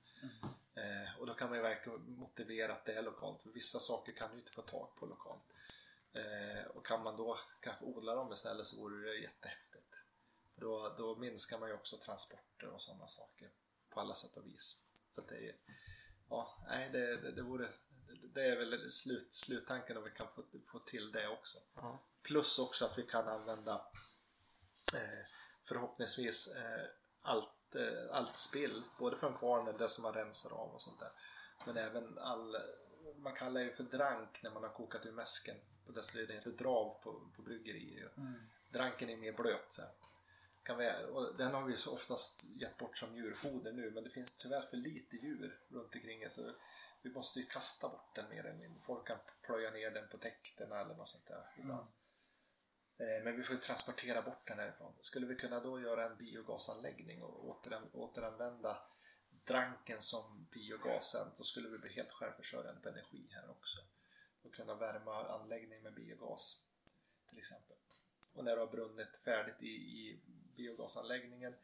Eh, och då kan man ju verkligen motivera att det är lokalt. För vissa saker kan du inte få tag på lokalt. Eh, och kan man då kanske odla dem istället så vore det jättehäftigt. Då, då minskar man ju också transporter och sådana saker på alla sätt och vis. Så att det är, ja, nej det, det, det vore, det, är väl slut, sluttanken om vi kan få, få till det också. Ja. Plus också att vi kan använda eh, förhoppningsvis eh, allt, eh, allt spill. Både från kvarnen, det som man rensar av och sånt där. Men även all, man kallar det för drank när man har kokat ur mäsken. På destilleriet. det heter drav på, på bryggerier. Dranken är mer blöt. Så här. Kan vi, och den har vi så oftast gett bort som djurfoder nu men det finns tyvärr för lite djur runt omkring så vi måste ju kasta bort den mer eller mindre. Folk kan plöja ner den på täkterna eller något sånt där ibland. Eh, Men vi får ju transportera bort den härifrån. Skulle vi kunna då göra en biogasanläggning och återan- återanvända dranken som biogasen då skulle vi bli helt självförsörjande på energi här också. Och kunna värma anläggning med biogas till exempel. Och när du har brunnit färdigt i, i biogasanläggningen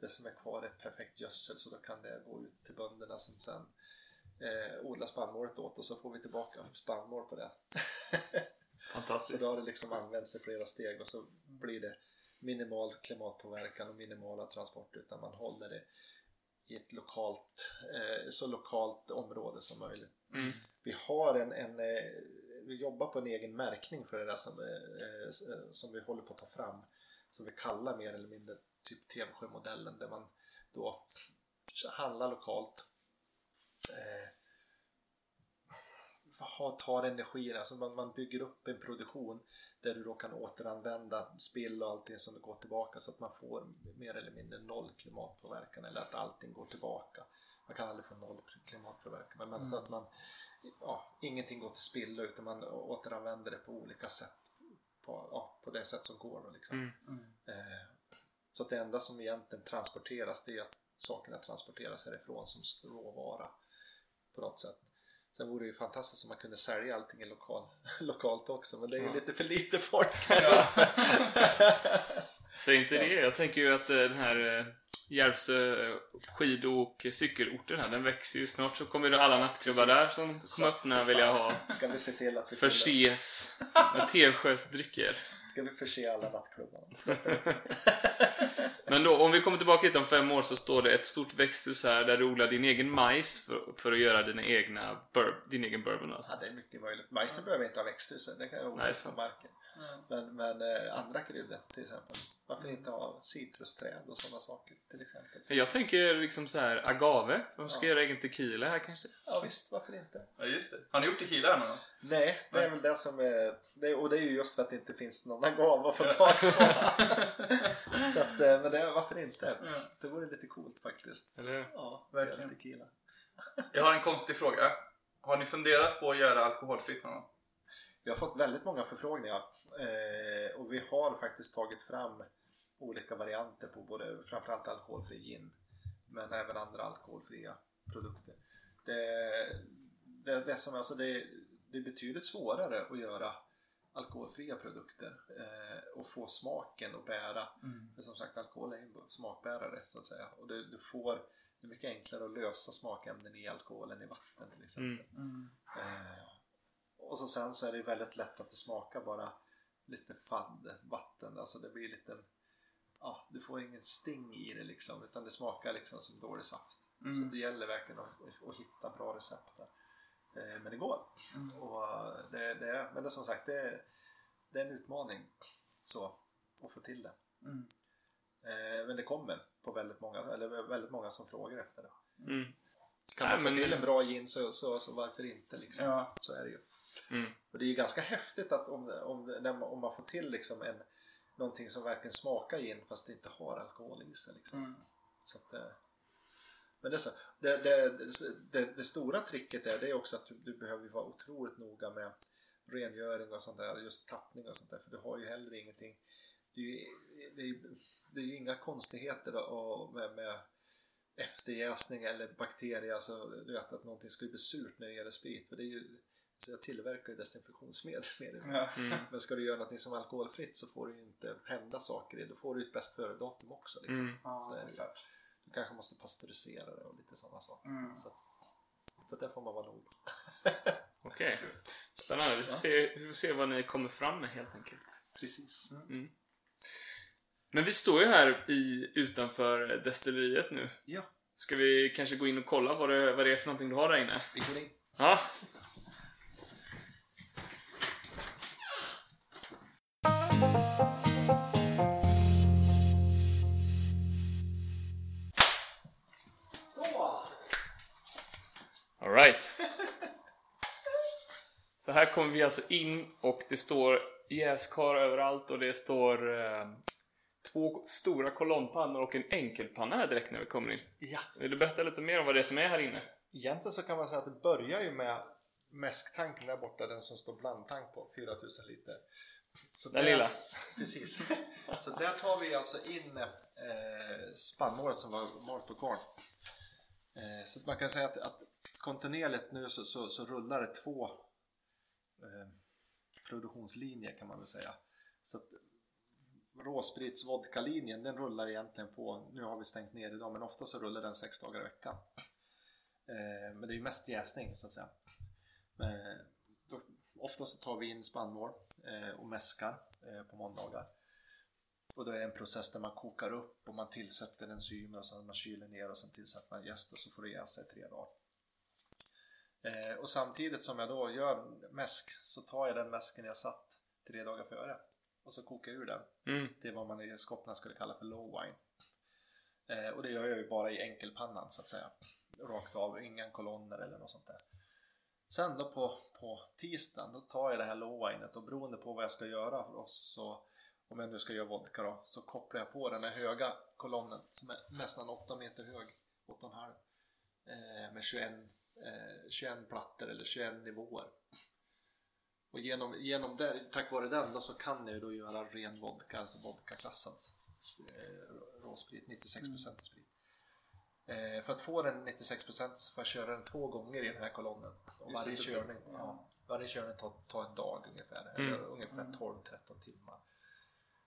det som är kvar är perfekt gödsel så då kan det gå ut till bönderna som sen eh, odlar spannmålet åt och så får vi tillbaka spannmål på det. Så Fantastiskt. då har det liksom använts i flera steg och så blir det minimal klimatpåverkan och minimala transporter utan man håller det i ett lokalt, eh, så lokalt område som möjligt. Mm. Vi har en, en eh, vi jobbar på en egen märkning för det där som, eh, eh, som vi håller på att ta fram. Som vi kallar mer eller mindre typ Tevsjö-modellen där man då handlar lokalt. Eh, tar energin, alltså man, man bygger upp en produktion där du då kan återanvända spill och allting som går tillbaka så att man får mer eller mindre noll klimatpåverkan eller att allting går tillbaka. Man kan aldrig få noll klimatpåverkan men man, så att man ja, ingenting går till spillo utan man återanvänder det på olika sätt på, ja, på det sätt som går då liksom. Mm. Eh, så det enda som egentligen transporteras det är att sakerna transporteras härifrån som råvara på något sätt. Sen vore det ju fantastiskt om man kunde sälja allting lokal, lokalt också men det är ju Ja. lite för lite folk. Säg inte det. Jag tänker ju att eh, den här eh, Järvsö eh, skid och cykelorten här, den växer ju. Snart så kommer det alla nattklubbar där som kommer öppna vill jag ha. Ska vi se till att vi Förses med Tevsjös drycker. Ska vi förse alla nattklubbarna? Men då, om vi kommer tillbaka hit om fem år så står det ett stort växthus här där du odlar din egen majs för, för att göra dina egna bur, din egen bourbon alltså. Ja, det är mycket möjligt. Majsen behöver inte ha växthuset, det kan jag odla på sant. Men, men eh, andra kryddor till exempel. Varför inte ha citrusträd och sådana saker till exempel? Jag tänker liksom så här agave. De ska Ja. göra egen tequila här kanske. Ja visst, varför inte? Ja, just det. Har ni gjort tequila här någon gång? Nej, det är väl det som är... Det, och det är ju just för att det inte finns någon agav att få tag på. Så att, eh, men det, varför inte? Ja. Det vore lite coolt faktiskt. Eller hur? Ja, Verkligen. Tequila. Jag har en konstig fråga. Har ni funderat på att göra alkoholfritt någon gång? Vi har fått väldigt många förfrågningar eh, och vi har faktiskt tagit fram olika varianter på både framförallt alkoholfri gin men även andra alkoholfria produkter. Det, det, det, som, alltså det, det är betydligt svårare att göra alkoholfria produkter eh, och få smaken att bära. För som sagt alkohol är en smakbärare så att säga och det, du får det är mycket enklare att lösa smakämnen i alkohol än i vatten till exempel. Eh, och så sen så är det väldigt lätt att det smakar bara lite fadd vatten. Alltså det blir lite ja, du får ingen sting i det liksom utan det smakar liksom som dålig saft. Så det gäller verkligen att, att hitta bra recept där. Eh, men det går. Och eh, det, det är, men det är som sagt det är, det är en utmaning så, att få till det. Eh, men det kommer på väldigt många, eller väldigt många som frågar efter det. Mm. Kan Nej, man få men- till en bra gin så, så, så varför inte liksom. Ja. Så är det ju. Mm. Och det är ju ganska häftigt att om, om, man, om man får till liksom en, någonting som verkligen smakar gin fast det inte har alkohol i sig. Liksom. Mm. Så att, eh, men det, är så, det, det, det, det stora tricket är, det är också att du, du behöver vara otroligt noga med rengöring och sånt där, just tappning och sånt där, för du har ju heller ingenting. Det är ju, det är, det är ju inga konstigheter då, med, med efterjäsning eller bakterier, alltså du vet att någonting ju bli surt när det gäller sprit, för det är ju så jag tillverkar ju desinfektionsmedel med det. Ja. Men ska du göra någonting som är alkoholfritt så får det ju inte hända saker i det. Då får du ju ett bäst före-datum också. Liksom. Mm. Ja, Så det. såklart. Du kanske måste pasteurisera det och lite sådana saker. Mm. Så, att, så där får man vara nog. Okej. Spännande. Vi får, se, vi får se vad ni kommer fram med helt enkelt. Precis. Mm. Men vi står ju här i, utanför destilleriet nu. Ja, Ska vi kanske gå in och kolla vad det, vad det är för någonting du har där inne? vi går in. Ja. Alright. Så här kommer vi alltså in och det står jäskar överallt och det står eh, två stora kolonnpannor och en enkelpanna här direkt när vi kommer in. Ja, Vill du berätta lite mer om vad det är som är här inne? egentligen så kan man säga att det börjar ju med mäsktanken där borta, den som står blandtank på, 4000 liter. Så Den där- lilla. Precis. Så där tar vi alltså in eh, spannmålet som var malt på korn. Eh, så man kan säga att, att kontinuerligt nu så, så, så rullar det två eh, produktionslinjer kan man väl säga. Så att råsprits vodka-linjen den rullar egentligen på, nu har vi stängt ner idag, men ofta så rullar den sex dagar i veckan. Eh, men det är ju mest jäsning så att säga. Men, då, ofta så tar vi in spannmål eh, och mäskar eh, på måndagar. Och då är det en process där man kokar upp och man tillsätter enzymer och sen man kyler ner och sen tillsätter man jäst och så får det jäsa i tre dagar. Eh, och samtidigt som jag då gör mäsk så tar jag den mäsken jag satt tre dagar före och så kokar jag ur den. Mm. Det är vad man i Skottland skulle kalla för low wine. Eh, och det gör jag ju bara i enkelpannan så att säga. Rakt av, ingen kolonner eller något sånt där. Sen då på, på tisdagen, då tar jag det här low winet och beroende på vad jag ska göra för oss så om jag nu ska göra vodka då, så kopplar jag på den här höga kolonnen som är nästan 8 meter hög, 8,5 eh, med 21, eh, 21 plattor eller 21 nivåer. Och genom, genom det, tack vare den då så kan jag ju då göra ren vodka, alltså vodkaklassad eh, råsprit, 96% sprit. Eh, för att få den 96% så får jag köra den två gånger i den här kolonnen. Och Just varje det, körning, ja, varje körning tar, tar en dag ungefär, eller ungefär 12-13 timmar.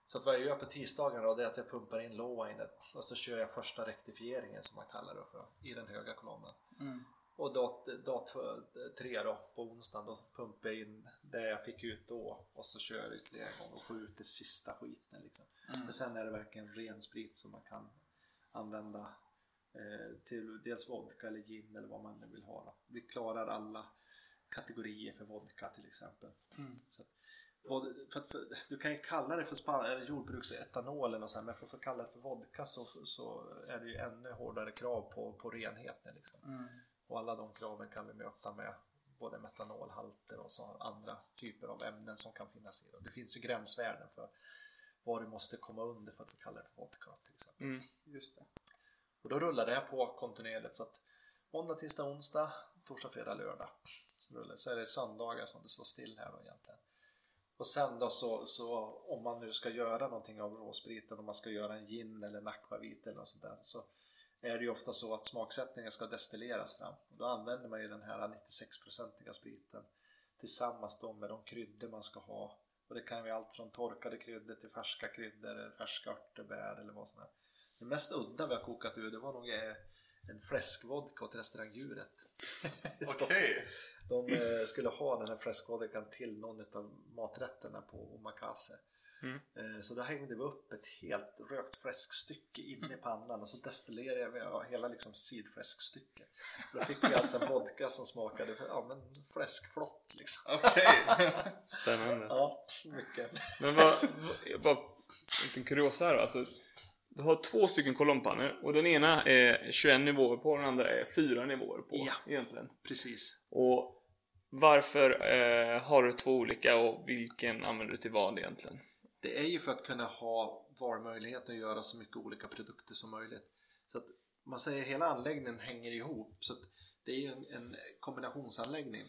Så att vad jag gör på tisdagen då, det är att jag pumpar in lowwinet och så kör jag första rektifieringen som man kallar det för, i den höga kolonnen. Mm. Och dag, dag tre då, på onsdagen, då pumpar jag in det jag fick ut då och så kör jag ytterligare en gång och får ut det sista skiten. Liksom. För sen är det verkligen ren sprit som man kan använda eh, till dels vodka eller gin eller vad man nu vill ha. Då. Vi klarar alla kategorier för vodka till exempel. Så att, både, för, för, du kan ju kalla det för eller jordbruksetanol eller så här, men för att få kalla det för vodka så, så är det ju ännu hårdare krav på, på renheten. Liksom. Mm. Och alla de kraven kan vi möta med både metanolhalter och så andra typer av ämnen som kan finnas i det. Det finns ju gränsvärden för vad du måste komma under för att få kalla det för vodka till exempel. Mm. Just det. Och då rullar det här på kontinuerligt så att måndag, tisdag, onsdag, torsdag, fredag, lördag. Så, rullar, så är det söndagar som det står still här då egentligen. Och sen då så, så om man nu ska göra någonting av råspriten, om man ska göra en gin eller en akvavit eller något sånt där så är det ju ofta så att smaksättningen ska destilleras fram. Och då använder man ju den här 96-procentiga spriten tillsammans då med de kryddor man ska ha. Och det kan ju vara allt från torkade kryddor till färska kryddor, färska örtebär eller vad som helst. Det mest udda vi har kokat ur det var nog eh, en fläskvodka åt restaurangdjuret. Okej. De eh, skulle ha den här fläskvodkan till någon av maträtterna på omakase. Mm. Eh, Så då hängde vi upp ett helt rökt fläskstycke inne i pannan och så destillerade vi hela liksom sidfläskstycket. Då fick vi alltså en vodka som smakade ja, men fläskflott liksom. Okej. Spännande. Ja, mycket. Men vad, vad, bara, en liten kuriosa här då. alltså. Du har två stycken kolonnpannor och den ena är 21 nivåer på och den andra är 4 nivåer på Ja. egentligen. Precis. Och varför eh, har du två olika och vilken använder du till vad egentligen? Det är ju för att kunna ha valmöjligheten att göra så mycket olika produkter som möjligt. Så att man säger hela anläggningen hänger ihop. Så att det är ju en, en kombinationsanläggning.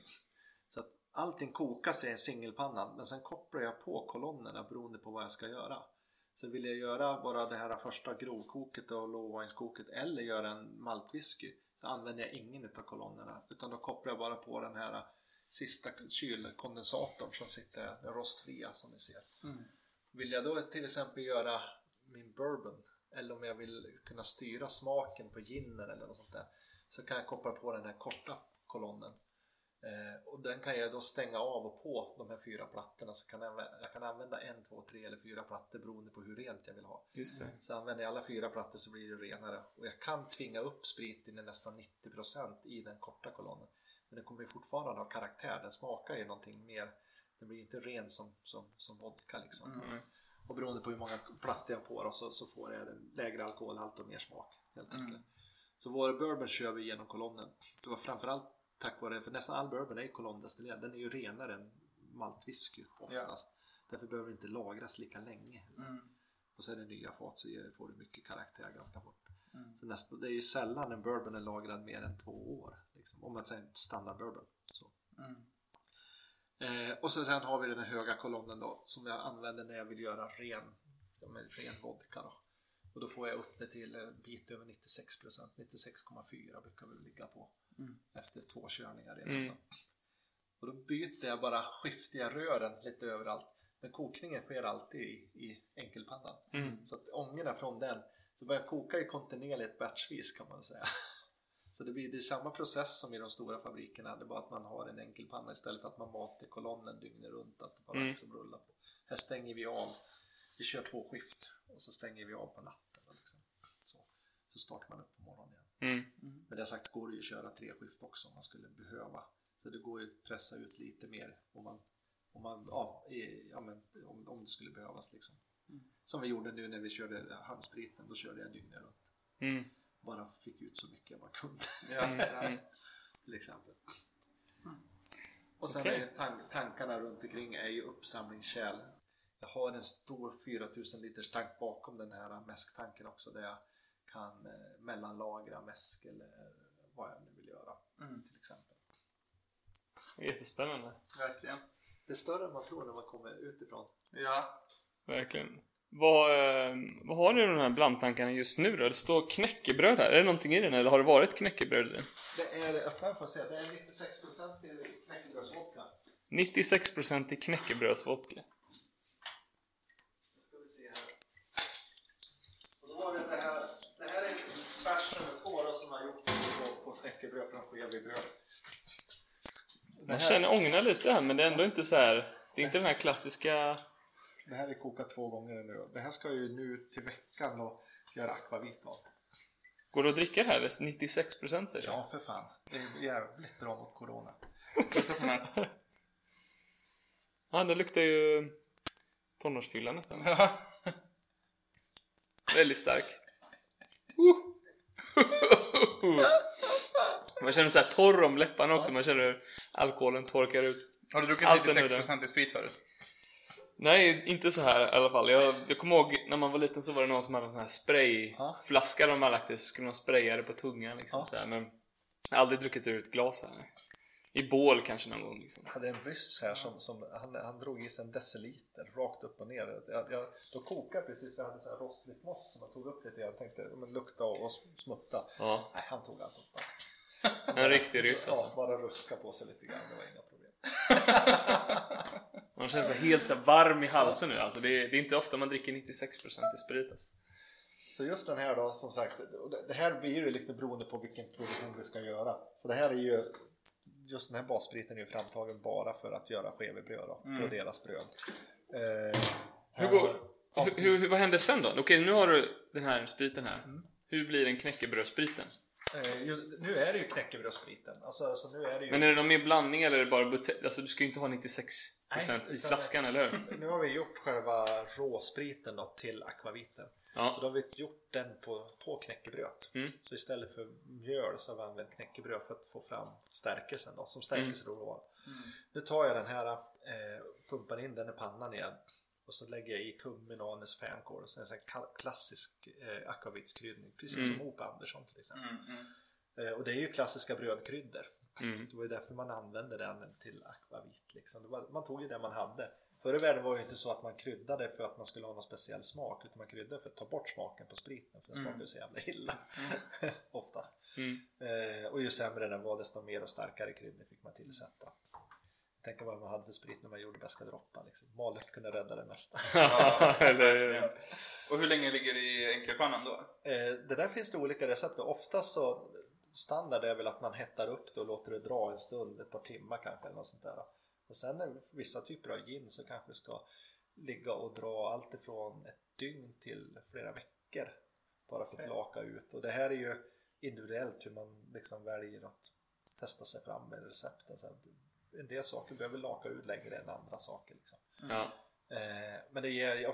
Så att allting kokas i en singelpanna men sen kopplar jag på kolonnerna beroende på vad jag ska göra. Så vill jag göra bara det här första grovkoket och lågvagnskoket eller göra en maltwhisky så använder jag ingen utav kolonnerna utan då kopplar jag bara på den här sista kylkondensatorn som sitter, den rostfria som ni ser. Mm. Vill jag då till exempel göra min bourbon eller om jag vill kunna styra smaken på ginen eller något sånt där så kan jag koppla på den här korta kolonnen Eh, och den kan jag då stänga av och på de här fyra plattorna så kan jag, jag kan använda en, två, tre eller fyra plattor beroende på hur rent jag vill ha. Just det. Så använder jag alla fyra plattor så blir det renare och jag kan tvinga upp spriten i nästan 90% i den korta kolonnen. Men den kommer ju fortfarande ha karaktär, den smakar ju någonting mer. Den blir inte ren som, som, som vodka liksom. Och beroende på hur många plattor jag har på då, så, så får jag lägre alkoholhalt och mer smak helt enkelt. Så vår bourbon kör vi genom kolonnen. Det var framförallt tack vare, för nästan all bourbon är kolondestillerad. Den är ju renare än maltwhisky oftast. Därför behöver det inte lagras lika länge. Och så är det nya fat så får du mycket karaktär ganska fort. Så nästa, det är ju sällan en bourbon är lagrad mer än två år. Liksom, om man säger standard bourbon. Så. Eh, och sen har vi den här höga kolonnen då som jag använder när jag vill göra ren, ja, ren vodka. Då. Och då får jag upp det till en bit över 96%, 96,4 brukar vi ligga på efter två körningar redan. Mm. Då. Och då byter jag bara, skiftar jag rören lite överallt. Men kokningen sker alltid i, i enkelpannan. Mm. Så att ångorna från den, så börjar koka ju kontinuerligt batchvis kan man säga. Så det blir det är samma process som i de stora fabrikerna, det är bara att man har en enkelpanna istället för att man matar kolonnen dygnet runt, att det bara Mm. liksom rullar på. Här stänger vi av, vi kör två skift och så stänger vi av på natten. Liksom. Så, så startar man upp på morgonen igen. Mm. Men det sagt går det ju att köra tre skift också om man skulle behöva. Så det går ju att pressa ut lite mer om man, om, man, ja, i, ja, men, om, om det skulle behövas. Liksom. Som vi gjorde nu när vi körde handspriten, då körde jag dygnet runt. Mm. Bara fick ut så mycket jag bara kunde. Mm. Till exempel. Och sen Okej. är tan- tankarna runt omkring är ju uppsamlingskärl. Jag har en stor 4000 liters tank bakom den här mäsktanken också där jag kan eh, mellanlagra mäsk eller vad jag nu vill göra. Till exempel. Jättespännande. Verkligen. Det är större än man tror när man kommer utifrån. Ja. Verkligen. Vad, eh, vad har du i de här blandtankarna just nu då? Det står knäckebröd här. Är det någonting i den eller har det varit knäckebröd i den? Det är, öppna att se, det är 96% i knäckebrödsvodka. 96% i knäckebrödsvodka. Ska vi se här. Och då var det det här. Det här är nummer två då, som har gjort på, på knäckebröd från Skebybröd. Det Man känner ångorna lite här men det är ändå inte så här. Det är inte den här klassiska... det här är kokat två gånger nu. Det här ska ju nu till veckan och göra akvavit av. Går det att dricka det här? Det är 96% säger jag. Ja, för fan. Det är jävligt bra mot corona. Ja, det luktar ju tonårsfylla nästan. Väldigt stark. Man känner sig torr om läpparna också. Man känner hur alkoholen torkar ut. Har du druckit Allt är 96% i sprit förut? Nej, inte så här i alla fall. Jag, jag kommer ihåg när man var liten så var det någon som hade en sån här sprayflaska de hade lagt i så skulle man spraya det på tungan liksom. Ja. Så här, men jag har aldrig druckit ur ett glas här. I bål kanske någon gång liksom. Jag hade en ryss här som, som han, han drog i sig en deciliter rakt upp och ner. Jag, jag, då kokade precis, jag hade så här rostfritt mått som jag tog upp lite grann. Jag tänkte, men lukta och, och smutta. Ja, Nej, han tog allt upp. en riktig ryss alltså. Ja, bara ruska på sig lite grann, det var inga problem. Man känner sig helt så varm i halsen nu alltså. Det är, det är inte ofta man dricker 96% i sprit alltså. Så just den här då, som sagt, det- här blir ju lite beroende på vilken produktion vi ska göra. Så det här är ju, just den här basspriten är ju framtagen bara för att göra skevebröd då, på deras bröd. Eh, Hur går, har- hur, hur, vad händer sen då? Okej, nu har du den här spriten här. Mm. Hur blir den knäckebrödsspriten? Eh, ju- nu är det ju knäckebrödsspriten. Alltså, alltså nu är det ju... Men är det någon mer blandning eller är det bara butelj? Alltså du ska ju inte ha 96% Nej, i flaskan, eller hur? Nu har vi gjort själva råspriten då till akvaviten. Och Ja. då har vi gjort den på, på knäckebröd. Mm. Så istället för mjöl så har vi använt knäckebröd för att få fram stärkelsen då, som stärkelseråvara. Nu tar jag den här, eh, pumpar in den i pannan igen Och så lägger jag i kummin och anis fänkål och så en sån klassisk eh, akvavitskryddning. Precis som Ope Andersson till exempel. Mm, mm. Eh, och det är ju klassiska brödkryddor. Mm. Det var ju därför man använde den till akvavit. Liksom. Var, man tog ju det man hade. Förr i världen var det inte så att man kryddade för att man skulle ha någon speciell smak. Utan man kryddade för att ta bort smaken på spriten. För den Mm. smakade så jävla illa. Oftast. Mm. Eh, och ju sämre den var desto mer och starkare kryddor fick man tillsätta. Tänk vad man hade för sprit när man gjorde bästa droppar. Liksom. Malet kunde rädda det mesta. Ja. Och hur länge ligger det i enkelpannan då? Eh, det där finns det olika recept. Oftast så standard är väl att man hettar upp det och låter det dra en stund, ett par timmar kanske eller något sånt där. Men sen vissa typer av gin så kanske ska ligga och dra allt ifrån ett dygn till flera veckor. Bara för att laka ut. Och det här är ju individuellt hur man liksom väljer att testa sig fram med recepten. Så en del saker behöver laka ut längre än andra saker. Liksom. Eh, men det ger,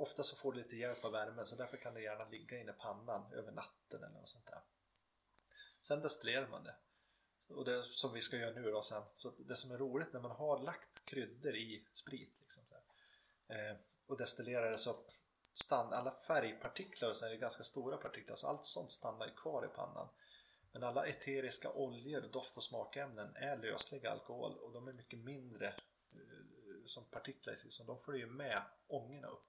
ofta så får du lite hjälp av värmen så därför kan det gärna ligga inne i pannan över natten eller något sånt där. Sen destillerar man det. Och det som vi ska göra nu då sen. Så det som är roligt när man har lagt kryddor i sprit liksom, eh, och destillerar det så stann, alla färgpartiklar och sen är det ganska stora partiklar så allt sånt stannar kvar i pannan. Men alla eteriska oljor, doft och smakämnen är lösliga alkohol och de är mycket mindre eh, som partiklar i sig så de följer med ångorna upp.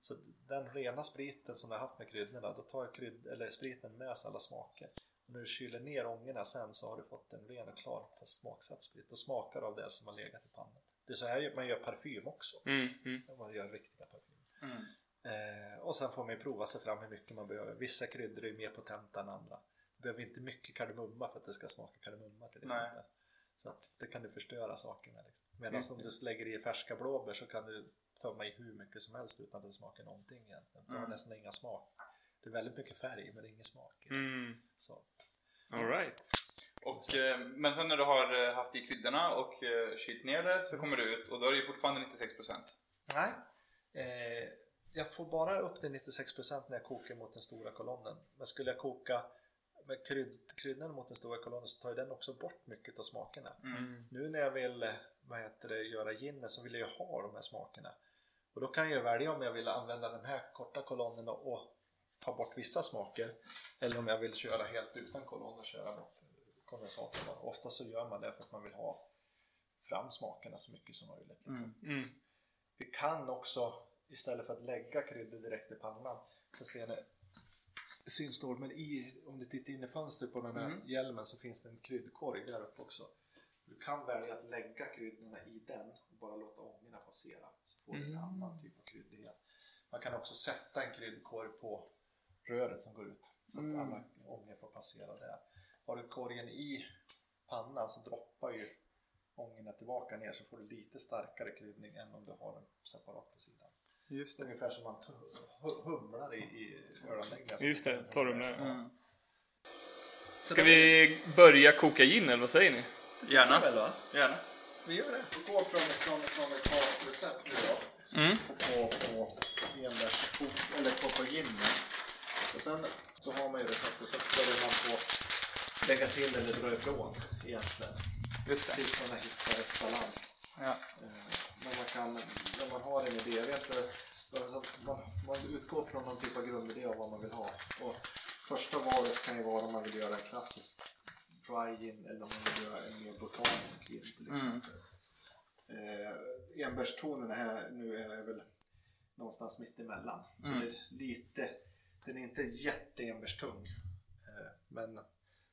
Så den rena spriten som du har haft med kryddorna, då tar krydd, eller spriten med sig alla smaker. Och när du kyler ner ångorna sen så har du fått en ren och klar smaksatt sprit och smakar av det som har legat i pannan. Det är så här man gör parfym också. Mm, mm. Man gör riktiga parfymer. Mm. Eh, och sen får man ju prova sig fram hur mycket man behöver. Vissa kryddor är mer potenta än andra. Behöver inte mycket kardemumma för att det ska smaka kardemumma till Nej. exempel. Så att det kan du förstöra saker med. Liksom. Medan om du lägger i färska blåbär så kan du tömma i hur mycket som helst utan att det smakar någonting egentligen. Du har Mm. nästan inga smak. Det är väldigt mycket färg men ingen smak. Mm. Så. All right. Och, eh, men sen när du har eh, haft i kryddorna och eh, kylt ner det så kommer det ut och då är det ju fortfarande 96%. Nej. Eh, jag får bara upp till 96% när jag kokar mot den stora kolonnen. Men skulle jag koka med krydd, kryddan mot den stora kolonnen så tar ju den också bort mycket av smakerna. Mm. Nu när jag vill vad heter det, göra ginen så vill jag ju ha de här smakerna. Och då kan jag välja om jag vill använda den här korta kolonnen och, och ta bort vissa smaker. Eller om jag vill köra helt utan kolonn och köra mot kondensatorn. Ofta så gör man det för att man vill ha fram smakerna så mycket som möjligt. Liksom. Mm. Vi kan också istället för att lägga kryddor direkt i pannan så ser ni syns dåligt men i, om du tittar in i fönstret på den här Mm. hjälmen så finns det en kryddkorg där uppe också. Du kan välja att lägga kryddorna i den och bara låta ångorna passera. Så får du en Mm. annan typ av kryddighet. Man kan också sätta en kryddkorg på röret som går ut så att Mm. alla ångor får passera där. Har du korgen i pannan så droppar ju ångorna tillbaka ner så får du lite starkare kryddning än om du har den separat på sidan. Just Det är ungefär som man humlar i, i öronläggningar. Just det, torrhumlar. Mm. Ska vi börja koka gin eller vad säger ni? Gärna. Väl, va? Gärna. Vi gör det. Vi går från, från, från ett basrecept nu då. Mm. På, på enbärskok, eller ginen. Och sen så har man ju receptet så börjar man få lägga till eller dra ifrån egentligen. Just det. Tills man har hittat rätt balans. Ja. Eh, Men man kan, när man har en idé, jag vet inte, alltså, man, man utgår från någon typ av grundidé av vad man vill ha. Och första valet kan ju vara om man vill göra en klassisk dry gin eller om man vill göra en mer botanisk gin till exempel. Eh, enbärstonen här nu är väl någonstans mitt emellan. Så det är lite, den är inte jätteenbärstung. Eh, men,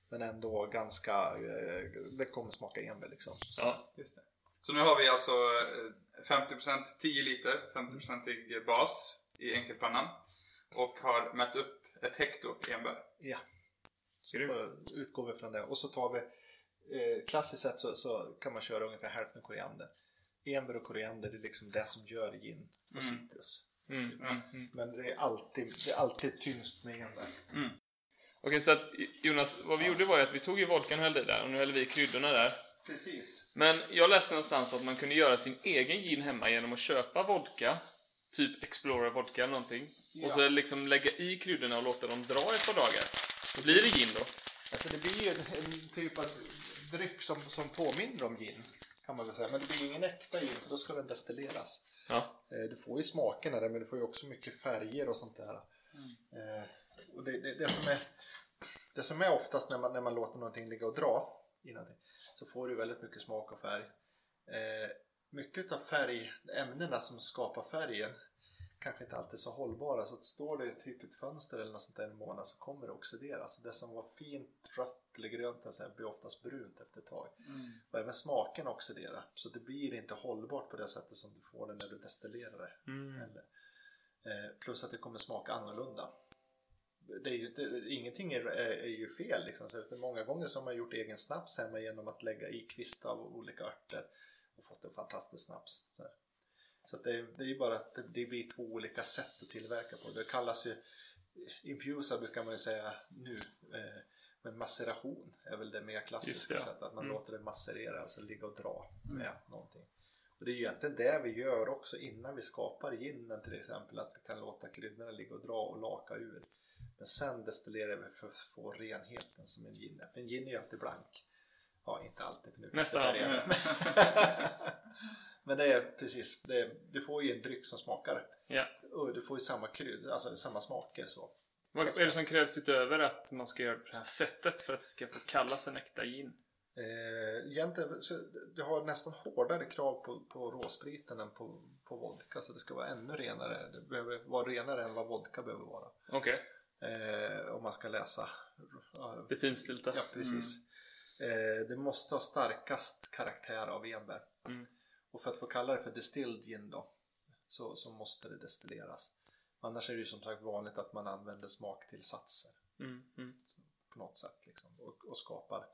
men ändå ganska, eh, det kommer smaka enbär liksom. Så, Ja. Just det. Så nu har vi alltså eh, 50% 10 liter, 50% bas i enkelpannan. Och har mätt upp ett hekto enbär. ja. Grymt. Så utgår vi från det. Och så tar vi, eh, klassiskt sett så, så kan man köra ungefär hälften koriander. Enbär och koriander det är liksom det som gör gin och citrus. Mm, mm, mm. Men det är alltid, det är alltid tyngst med enbär. Okej, så att Jonas, vad vi gjorde var ju att vi tog ju volkan och hällde i där och nu häller vi kryddorna där. Precis. Men jag läste någonstans att man kunde göra sin egen gin hemma genom att köpa vodka, typ Explorer vodka eller någonting. Ja. Och så liksom lägga i kryddorna och låta dem dra ett par dagar. Då blir det gin då. Alltså det blir ju en, en typ av dryck som, som påminner om gin. Kan man väl säga. Men det blir ingen äkta gin för då ska den destilleras. Ja. Eh, Du får ju smakerna där men du får ju också mycket färger och sånt där. Eh, Och det, det, det, som är, det som är oftast när man, när man låter någonting ligga och dra i någonting så får du väldigt mycket smak och färg. Eh, Mycket av färgämnena som skapar färgen kanske inte alltid är så hållbara så att står det typ ett fönster eller något sånt där en månad så kommer det oxideras. Det som var fint rött eller grönt så blir oftast brunt efter ett tag. Och även smaken oxiderar så det blir inte hållbart på det sättet som du får det när du destillerar det. Eller, eh, plus att det kommer smaka annorlunda. Det är ju, det, ingenting är, är, är ju fel liksom. Så utan många gånger så har man gjort egen snaps hemma genom att lägga i kvistar av olika örter och fått en fantastisk snaps. Så, så att det, det är ju bara att det, det blir två olika sätt att tillverka på. Det kallas ju infusa brukar man ju säga nu. Eh, men maceration är väl det mer klassiska det. sättet. Att man Mm. låter det macerera, alltså ligga och dra med någonting. Och det är ju egentligen det vi gör också innan vi skapar ginen till exempel. Att vi kan låta kryddorna ligga och dra och laka ur. Men sen destillerar vi för att få renheten som en gin är. För en gin är ju alltid blank. Ja, inte alltid. För nu alltid. är- Men det är precis, det är, du får ju en dryck som smakar. Ja. Och du får ju samma krydd, alltså samma smaker så. Vad är det som krävs utöver att man ska göra på det här sättet för att det ska få kallas en äkta gin? Eh, egentligen, så du har nästan hårdare krav på, på råspriten än på, på vodka så det ska vara ännu renare. Det behöver vara renare än vad vodka behöver vara. Okej, Eh, om man ska läsa. Det finstilta. ja precis. Eh, det måste ha starkast karaktär av enbär. Mm. Och för att få kalla det för distilled gin då så, så måste det destilleras. Annars är det ju som sagt vanligt att man använder smaktillsatser Mm, mm. på något sätt liksom, och, och skapar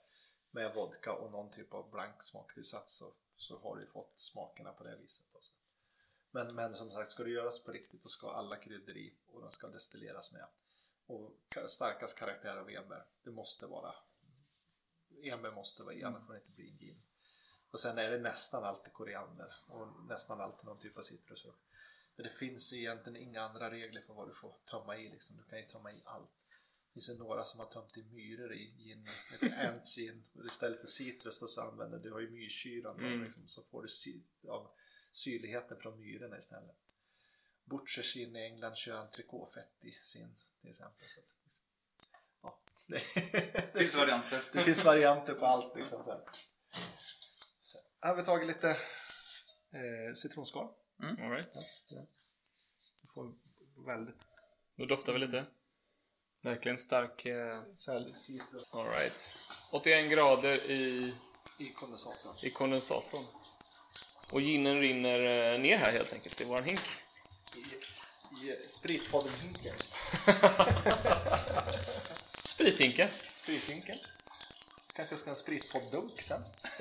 med vodka och någon typ av blank smaktillsats så, så har du fått smakerna på det viset. Också. Men, men som sagt, ska det göras på riktigt då ska alla kryddor i och de ska destilleras med. Och ka- starkast karaktär av enbär, det måste vara enbär måste vara i, annars får inte bli en gin. Och sen är det nästan alltid koriander och nästan alltid någon typ av citrusfrukt. Men det finns egentligen inga andra regler för vad du får tömma i. Liksom. Du kan ju tömma i allt. Det finns ju några som har tömt i myror i gin, ett ants gin. Och Istället för citrus då så använder du, har ju myrsyran då, Mm. liksom, så får du sy, av syrligheten från myrorna istället. Butchers gin i England kör entrecôtefett i sin till exempel. Så att, liksom, ja, det, Det finns varianter. det finns varianter på allt. Liksom, så här. Här har vi tagit lite eh, citronskal. All right. Du får väldigt Då doftar vi lite. Verkligen stark... Eh, all right. 81 grader i, i kondensatorn. i kondensatorn. Och ginen rinner eh, ner här helt enkelt i våran hink. Spritpodden-hinken. Sprithinken. Sprithinken. Kanske ska ha en spritpodd-dunk sen.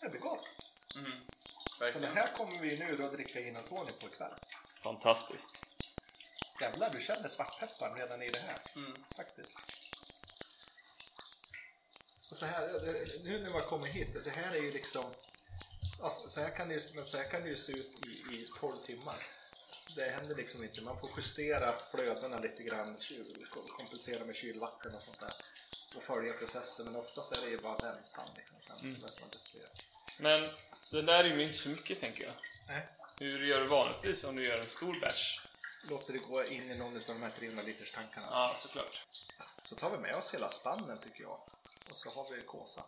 det blir gott. Så det Verkligen. här kommer vi nu då dricka gin och tonic på ikväll. Fantastiskt. Jävlar, du känner svartpepparn redan i det här. Faktiskt. Och så här, det- nu när man kommer hit, det här är ju liksom... Alltså, så, här kan det, men så här kan det ju se ut i, i 12 timmar. Det händer liksom inte. Man får justera flödena lite grann, kompensera med kylvatten och sånt där. Och följa processen, men oftast är det ju bara väntan liksom. Sen mm. man. Men det där är ju inte så mycket tänker jag. Nej. Hur gör du vanligtvis om du gör en stor batch? Låter det gå in i någon av de här 300 liters tankarna. Ja, såklart. Så tar vi med oss hela spannen tycker jag. Och så har vi kåsa.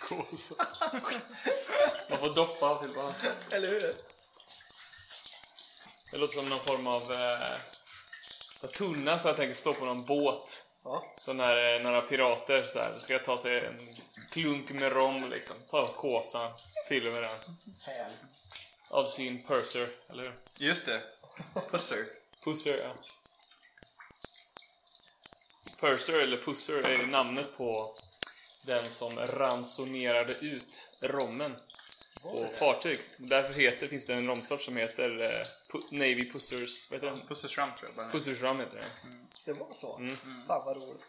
Kåsa. Man får doppa till bara. Eller hur? Det låter som någon form av eh, så här tunna så jag tänker stå på någon båt. Ja. Så när eh, några pirater så här, ska jag ta sig en klunk med rom liksom. Ta kåsan, fyller med den. Härligt. Av sin purser, eller hur? Just det. Pusser. Pusser, ja. Purser eller pusser är namnet på den som ransonerade ut rommen på fartyg. Därför heter, finns det en romsort som heter eh, pu- Navy Pussers, vad heter den? Pussers rum tror jag. Pussers rum heter den. Det var så? Mm. Fan vad roligt.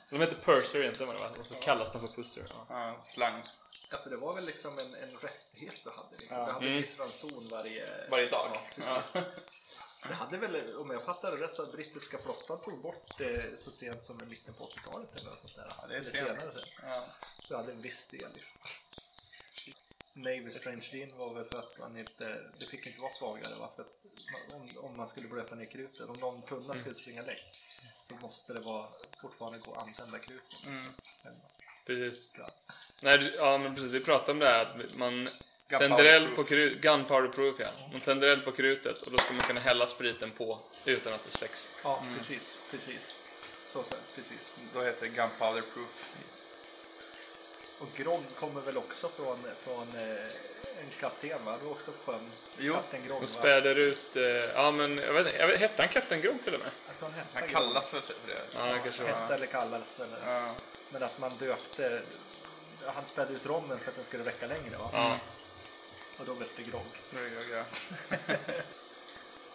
De heter Purser egentligen va? Och så kallas de för Pusser. Ja. Ja, slang. Ja, för det var väl liksom en, en rättighet du hade. Liksom. Du hade Mm. en viss ranson varje... Varje dag. Ja, precis. Det hade väl, om jag fattar det rätt, så brittiska flottan tog bort det så sent som i mitten på 80-talet eller något sånt där. det är sent. senare sen. Ja. Så jag hade en viss del. Navy Strange Dean var väl för att man inte, det fick inte vara svagare va? För att man- om, om man skulle blöta ner krutet, om någon tunna skulle springa läck så måste det vara, fortfarande gå att använda krutet. Mm. Precis. Ja. Nej, ja, men precis. Vi pratade om det här att man Proof. på krut, gunpowder proof ja. Man tänder eld på krutet och då ska man kunna hälla spriten på utan att det släcks. Ja, precis, precis. Så, så precis. Då heter det Gunpowder Proof. Och grogg kommer väl också från, från eh, en kapten va? Det var också sjön. Jo, Kapten Grogg Och va? späder ut, eh, ja men jag vet, jag vet hette han Kapten Grogg till och med? Tror han Han kallas väl för det? Ja, det kanske. Hette eller kallades eller. Ja. Men att man döpte, han spädde ut rommen för att den skulle räcka längre va? Ja. Och då det grogg. det är jag.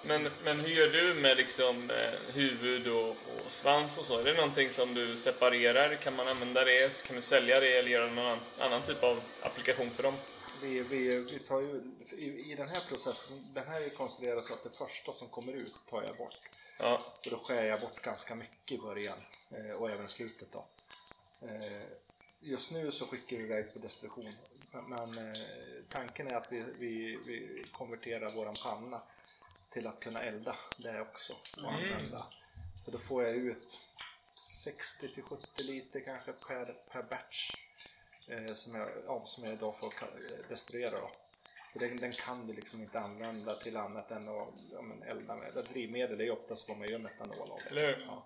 Men, men hur gör du med liksom eh, huvud och, och svans och så? Är det någonting som du separerar? Kan man använda det? Kan du sälja det eller göra någon annan typ av applikation för dem? Vi, vi, vi tar ju, i, I den här processen, den här är konstruerad så att det första som kommer ut tar jag bort. Ja, Och då skär jag bort ganska mycket i början eh, och även slutet då. Eh, just nu så skickar vi iväg på destruktion. Men, eh, tanken är att vi, vi, vi konverterar våran panna till att kunna elda det också och använda. För då får jag ut 60 till 70 liter kanske per, per batch eh, som, jag, ja, som jag idag får ka- destruera. Då. För den, den kan du liksom inte använda till annat än att ja, elda med. Drivmedel är ju oftast vad man gör metanol av. Eller hur? Ja.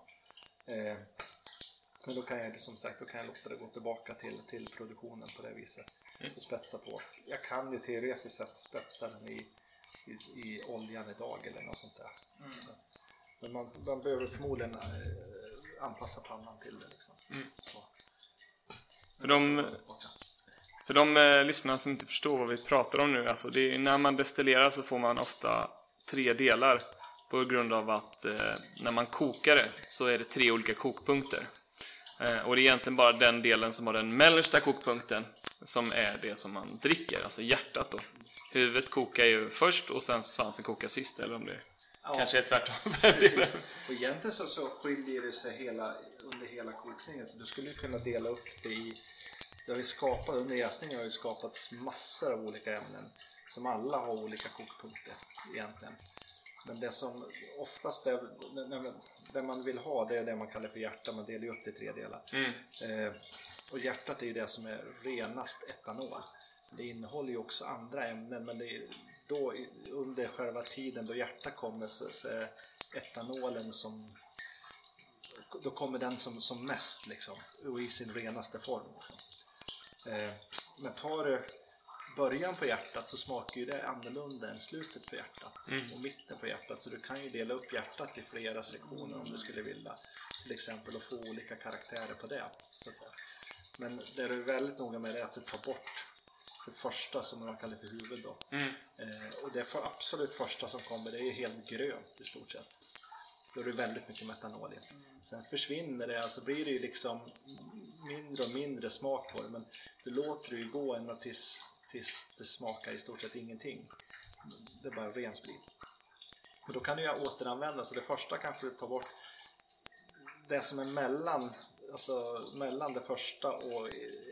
Eh, men då kan jag som sagt då kan jag låta det gå tillbaka till, till produktionen på det viset. Och spetsa på. Jag kan ju teoretiskt sett spetsa den i, i, i oljan idag eller något sånt där. Men man, man behöver förmodligen eh, anpassa pannan till det. Liksom. Så. För de, för de eh, lyssnare som inte förstår vad vi pratar om nu, alltså är, när man destillerar så får man ofta tre delar på grund av att eh, när man kokar det så är det tre olika kokpunkter. Eh, och det är egentligen bara den delen som har den mellersta kokpunkten som är det som man dricker, alltså hjärtat då. Huvudet kokar ju först och sen svansen kokar sist, eller om det kanske är tvärtom. Och egentligen så, så skiljer det sig hela, under hela kokningen. Så du skulle kunna dela upp det i... Det har ju skapat, under jäsningen har ju skapats massor av olika ämnen som alla har olika kokpunkter egentligen. Men det som oftast är, det man vill ha det är det man kallar för hjärta, man delar ju upp det i tre delar. Eh, och hjärtat är ju det som är renast etanol. Det innehåller ju också andra ämnen men det är då under själva tiden då hjärtat kommer så, så är etanolen som då kommer den som, som mest liksom och i sin renaste form. Liksom. Eh, men tar du början på hjärtat så smakar ju det annorlunda än slutet på hjärtat och mitten på hjärtat. Så du kan ju dela upp hjärtat i flera sektioner om du skulle vilja. Till exempel och få olika karaktärer på det. Men det du är väldigt noga med är att du tar bort det första som man kallar för huvud då. Eh, och det för absolut första som kommer det är ju helt grönt i stort sett. Då är det väldigt mycket metanol i. Sen försvinner det, alltså blir det ju liksom mindre och mindre smak på det. Men du låter det ju gå ända tills, tills det smakar i stort sett ingenting. Det är bara ren sprit. Och då kan du ju återanvända, så det första kanske du tar bort det som är mellan, alltså mellan det första och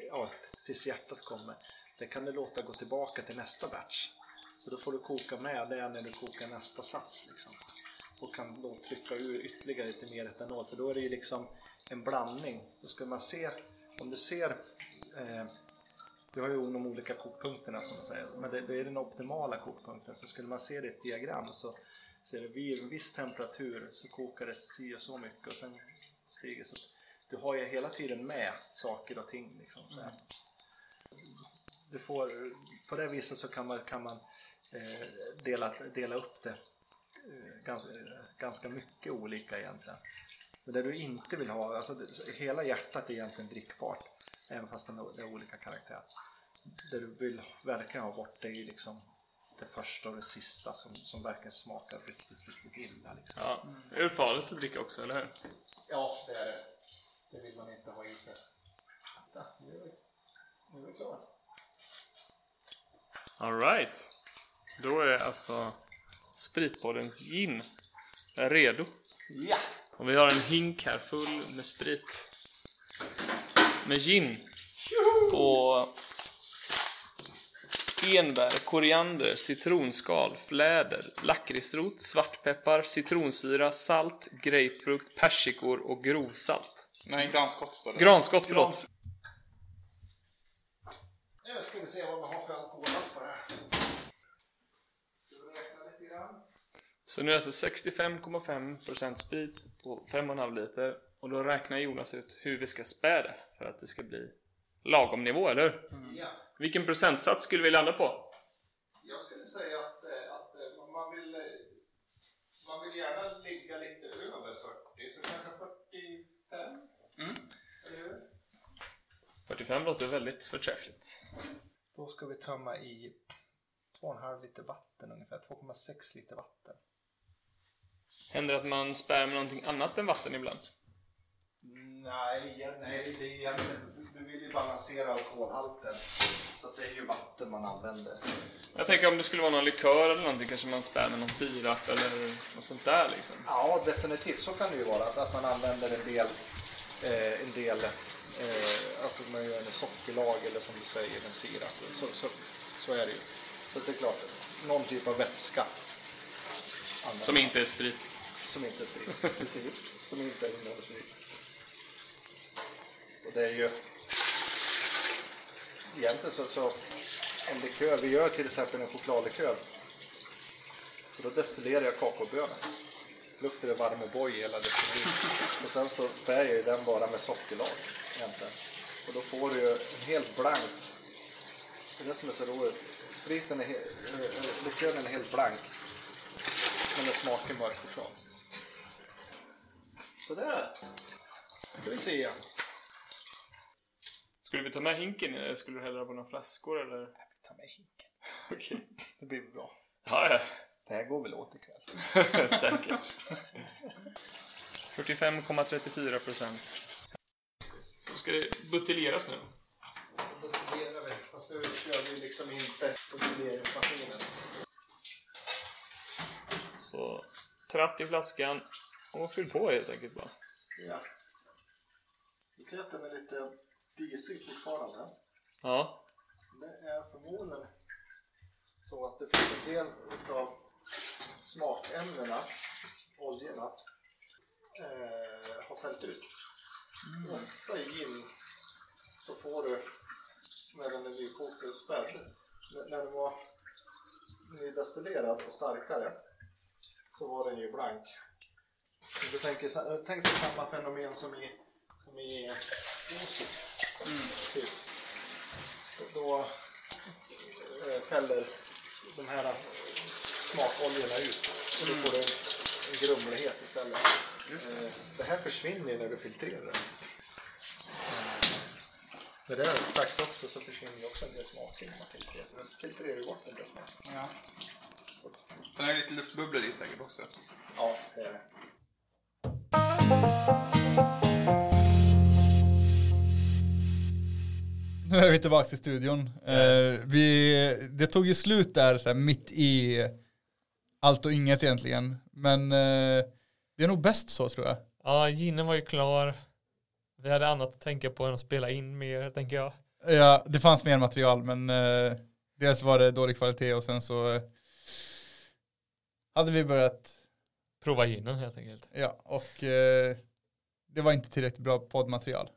ja, tills hjärtat kommer. Det kan du låta gå tillbaka till nästa batch. Så då får du koka med det när du kokar nästa sats. Liksom. Och kan då trycka ur ytterligare lite mer etanol. För då är det ju liksom en blandning. Då ska man se, om du ser eh, du har ju de olika kokpunkterna som man säger. Men det, det är den optimala kokpunkten. Så skulle man se det i ett diagram så ser du vid en viss temperatur så kokar det si och så mycket och sen stiger så. Du har ju hela tiden med saker och ting. Liksom, så här. Du får, på det viset så kan man, kan man eh, dela, dela upp det eh, ganska, ganska mycket olika egentligen. Men det du inte vill ha, alltså det, hela hjärtat är egentligen drickbart. Även fast den är olika karaktär. Det du vill verkligen ha bort det är liksom det första och det sista som, som verkligen smakar riktigt, riktigt illa. Liksom. Ja. Är det farligt att dricka också, eller hur? Ja, det är det. Det vill man inte ha i sig. Nu är vi, nu är vi klara. Alright. Då är alltså Spritpoddens gin är redo. Ja. Och vi har en hink här full med sprit. Med gin. Och enbär, koriander, citronskal, fläder, lakritsrot, svartpeppar, citronsyra, salt, grapefrukt, persikor och grovsalt. Nej, granskott står det. Granskott, förlåt. Nu ska vi se vad vi har för alkoholhalt på det här. Ska vi räkna lite grann? Så nu är det alltså 65,5% sprit på 5,5 liter. Och då räknar Jonas ut hur vi ska spä det för att det ska bli lagom nivå, eller hur? Ja. Vilken procentsats skulle vi landa på? Jag skulle säga att, eh, att eh, man, vill, eh, man vill gärna ligga lite över 40, så kanske 45? Mm. Eller hur? 45 låter väldigt förträffligt. Då ska vi tömma i 2,5 liter vatten ungefär, 2,6 liter vatten. Händer det att man spär med någonting annat än vatten ibland? Nej, nej det är egentligen, du vill ju balansera alkoholhalten. Så det är ju vatten man använder. Jag tänker om det skulle vara någon likör eller någonting, kanske man spär med någon sirap eller något sånt där liksom. Ja, definitivt. Så kan det ju vara. Att, att man använder en del, eh, en del eh, alltså man gör en sockerlag eller som du säger, en sirap. Så, så, så är det ju. Så det är klart, någon typ av vätska. Som inte är sprit. Som inte är sprit. Precis. Som inte innehåller sprit. Och det är ju... Egentligen så, så en likör, vi gör till exempel en chokladlikör. Och då destillerar jag kakaobönor. Luktar det varm O'boy hela destilleriet. Och sen så spär jag ju den bara med sockerlag egentligen. Och då får du ju en helt blank. Det är det som är så roligt. Spriten är he- eh, eh, likören är helt blank. Men den smakar mörk choklad. Sådär. ska vi se. Skulle vi ta med hinken eller skulle du hälla på några flaskor eller? Ta med hinken. Okej. Det blir bra. Ja, ja. Det här går väl åt ikväll. Säkert. 45,34 procent. Så ska det buteljeras nu. Buteljerar vi. Fast nu kör vi liksom inte buteljeringsmaskinen. Så tratt i flaskan och fyll på helt enkelt bara. Ja. Vi ser att den är lite disig fortfarande. Ja. Det är förmodligen så att det finns en del av smakämnena, oljorna, eh, har fällt ut. Ofta i gin så får du, när den är nykokt och spädd, när- när den var nydestillerad och starkare så var den ju blank. Du tänker, sa- tänk dig samma fenomen som i, som i ost. Typ. Då eh, fäller de här eh, smakoljorna ut och då får du en, grumlighet istället. Eh, Det här försvinner ju när du filtrerar det. Med det sagt också så försvinner ju också en del smaker när man filtrerar. Man filtrerar ju bort en del smaker. Ja. Sen är det lite luftbubblor i säkert också. Ja, det är det. Nu är vi tillbaka i studion. Yes. Eh, vi, det tog ju slut där så här, mitt i allt och inget egentligen. Men eh, det är nog bäst så tror jag. Ja, ginen var ju klar. Vi hade annat att tänka på än att spela in mer, tänker jag. Ja, det fanns mer material men eh, dels var det dålig kvalitet och sen så eh, hade vi börjat, Prova ginen helt enkelt. ja, och eh, det var inte tillräckligt bra poddmaterial.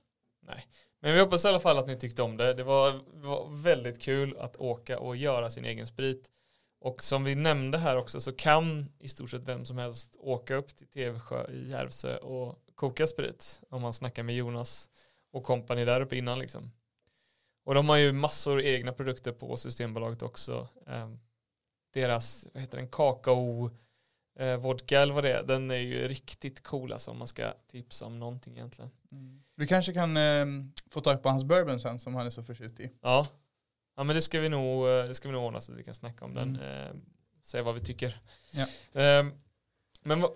Men vi hoppas i alla fall att ni tyckte om det. Det var, var väldigt kul att åka och göra sin egen sprit. Och som vi nämnde här också så kan i stort sett vem som helst åka upp till Tevsjö i Järvsö och koka sprit. Om man snackar med Jonas och kompani där uppe innan liksom. Och de har ju massor egna produkter på Systembolaget också. Ehm, deras, vad heter den, kakao eh, vodka eller vad det är, den är ju riktigt cool alltså om man ska tipsa om någonting egentligen. Vi kanske kan eh, få tag på hans bourbon sen som han är så förtjust i. Ja. Ja men det ska vi nog, eh, det ska vi nog ordna så att vi kan snacka om den. Mm. Eh, säga vad vi tycker. Ja. Eh, men vad,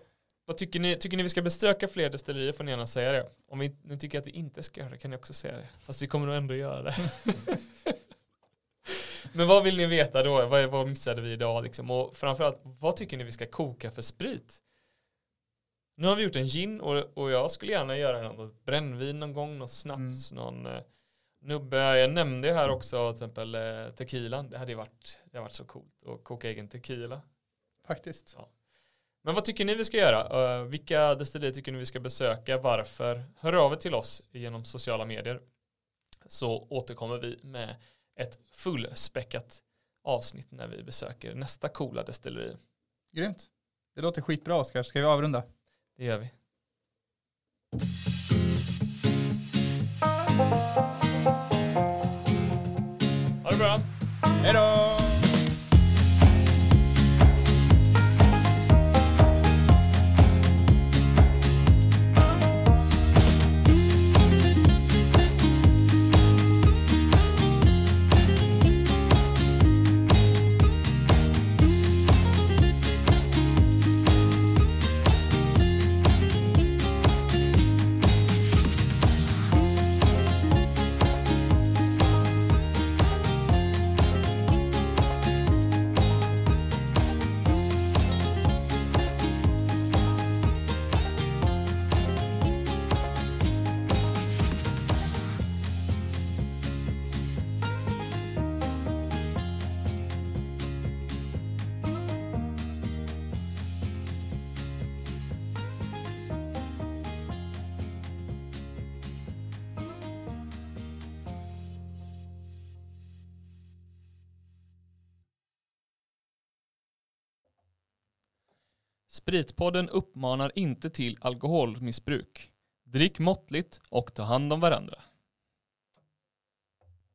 vad tycker ni? Tycker ni vi ska besöka fler destillerier får ni gärna säga det. Om vi, ni tycker att vi inte ska göra det kan ni också säga det. Fast vi kommer nog ändå göra det. Men vad vill ni veta då? Vad, vad missade vi idag liksom? Och framförallt, vad tycker ni vi ska koka för sprit? Nu har vi gjort en gin och, och jag skulle gärna göra något brännvin någon gång, något snaps, någon eh, nubbe. Jag nämnde ju här också till exempel eh, tequilan. Det hade ju varit, det hade varit så coolt att koka egen tequila. Faktiskt. Men vad tycker ni vi ska göra? Uh, vilka destillerier tycker ni vi ska besöka? Varför? Hör av er till oss genom sociala medier. Så återkommer vi med ett fullspäckat avsnitt när vi besöker nästa coola destilleri. Grymt. Det låter skitbra Oskar. Ska vi avrunda? Det gör vi. Ha det bra. Hej då! Spritpodden uppmanar inte till alkoholmissbruk. Drick måttligt och ta hand om varandra.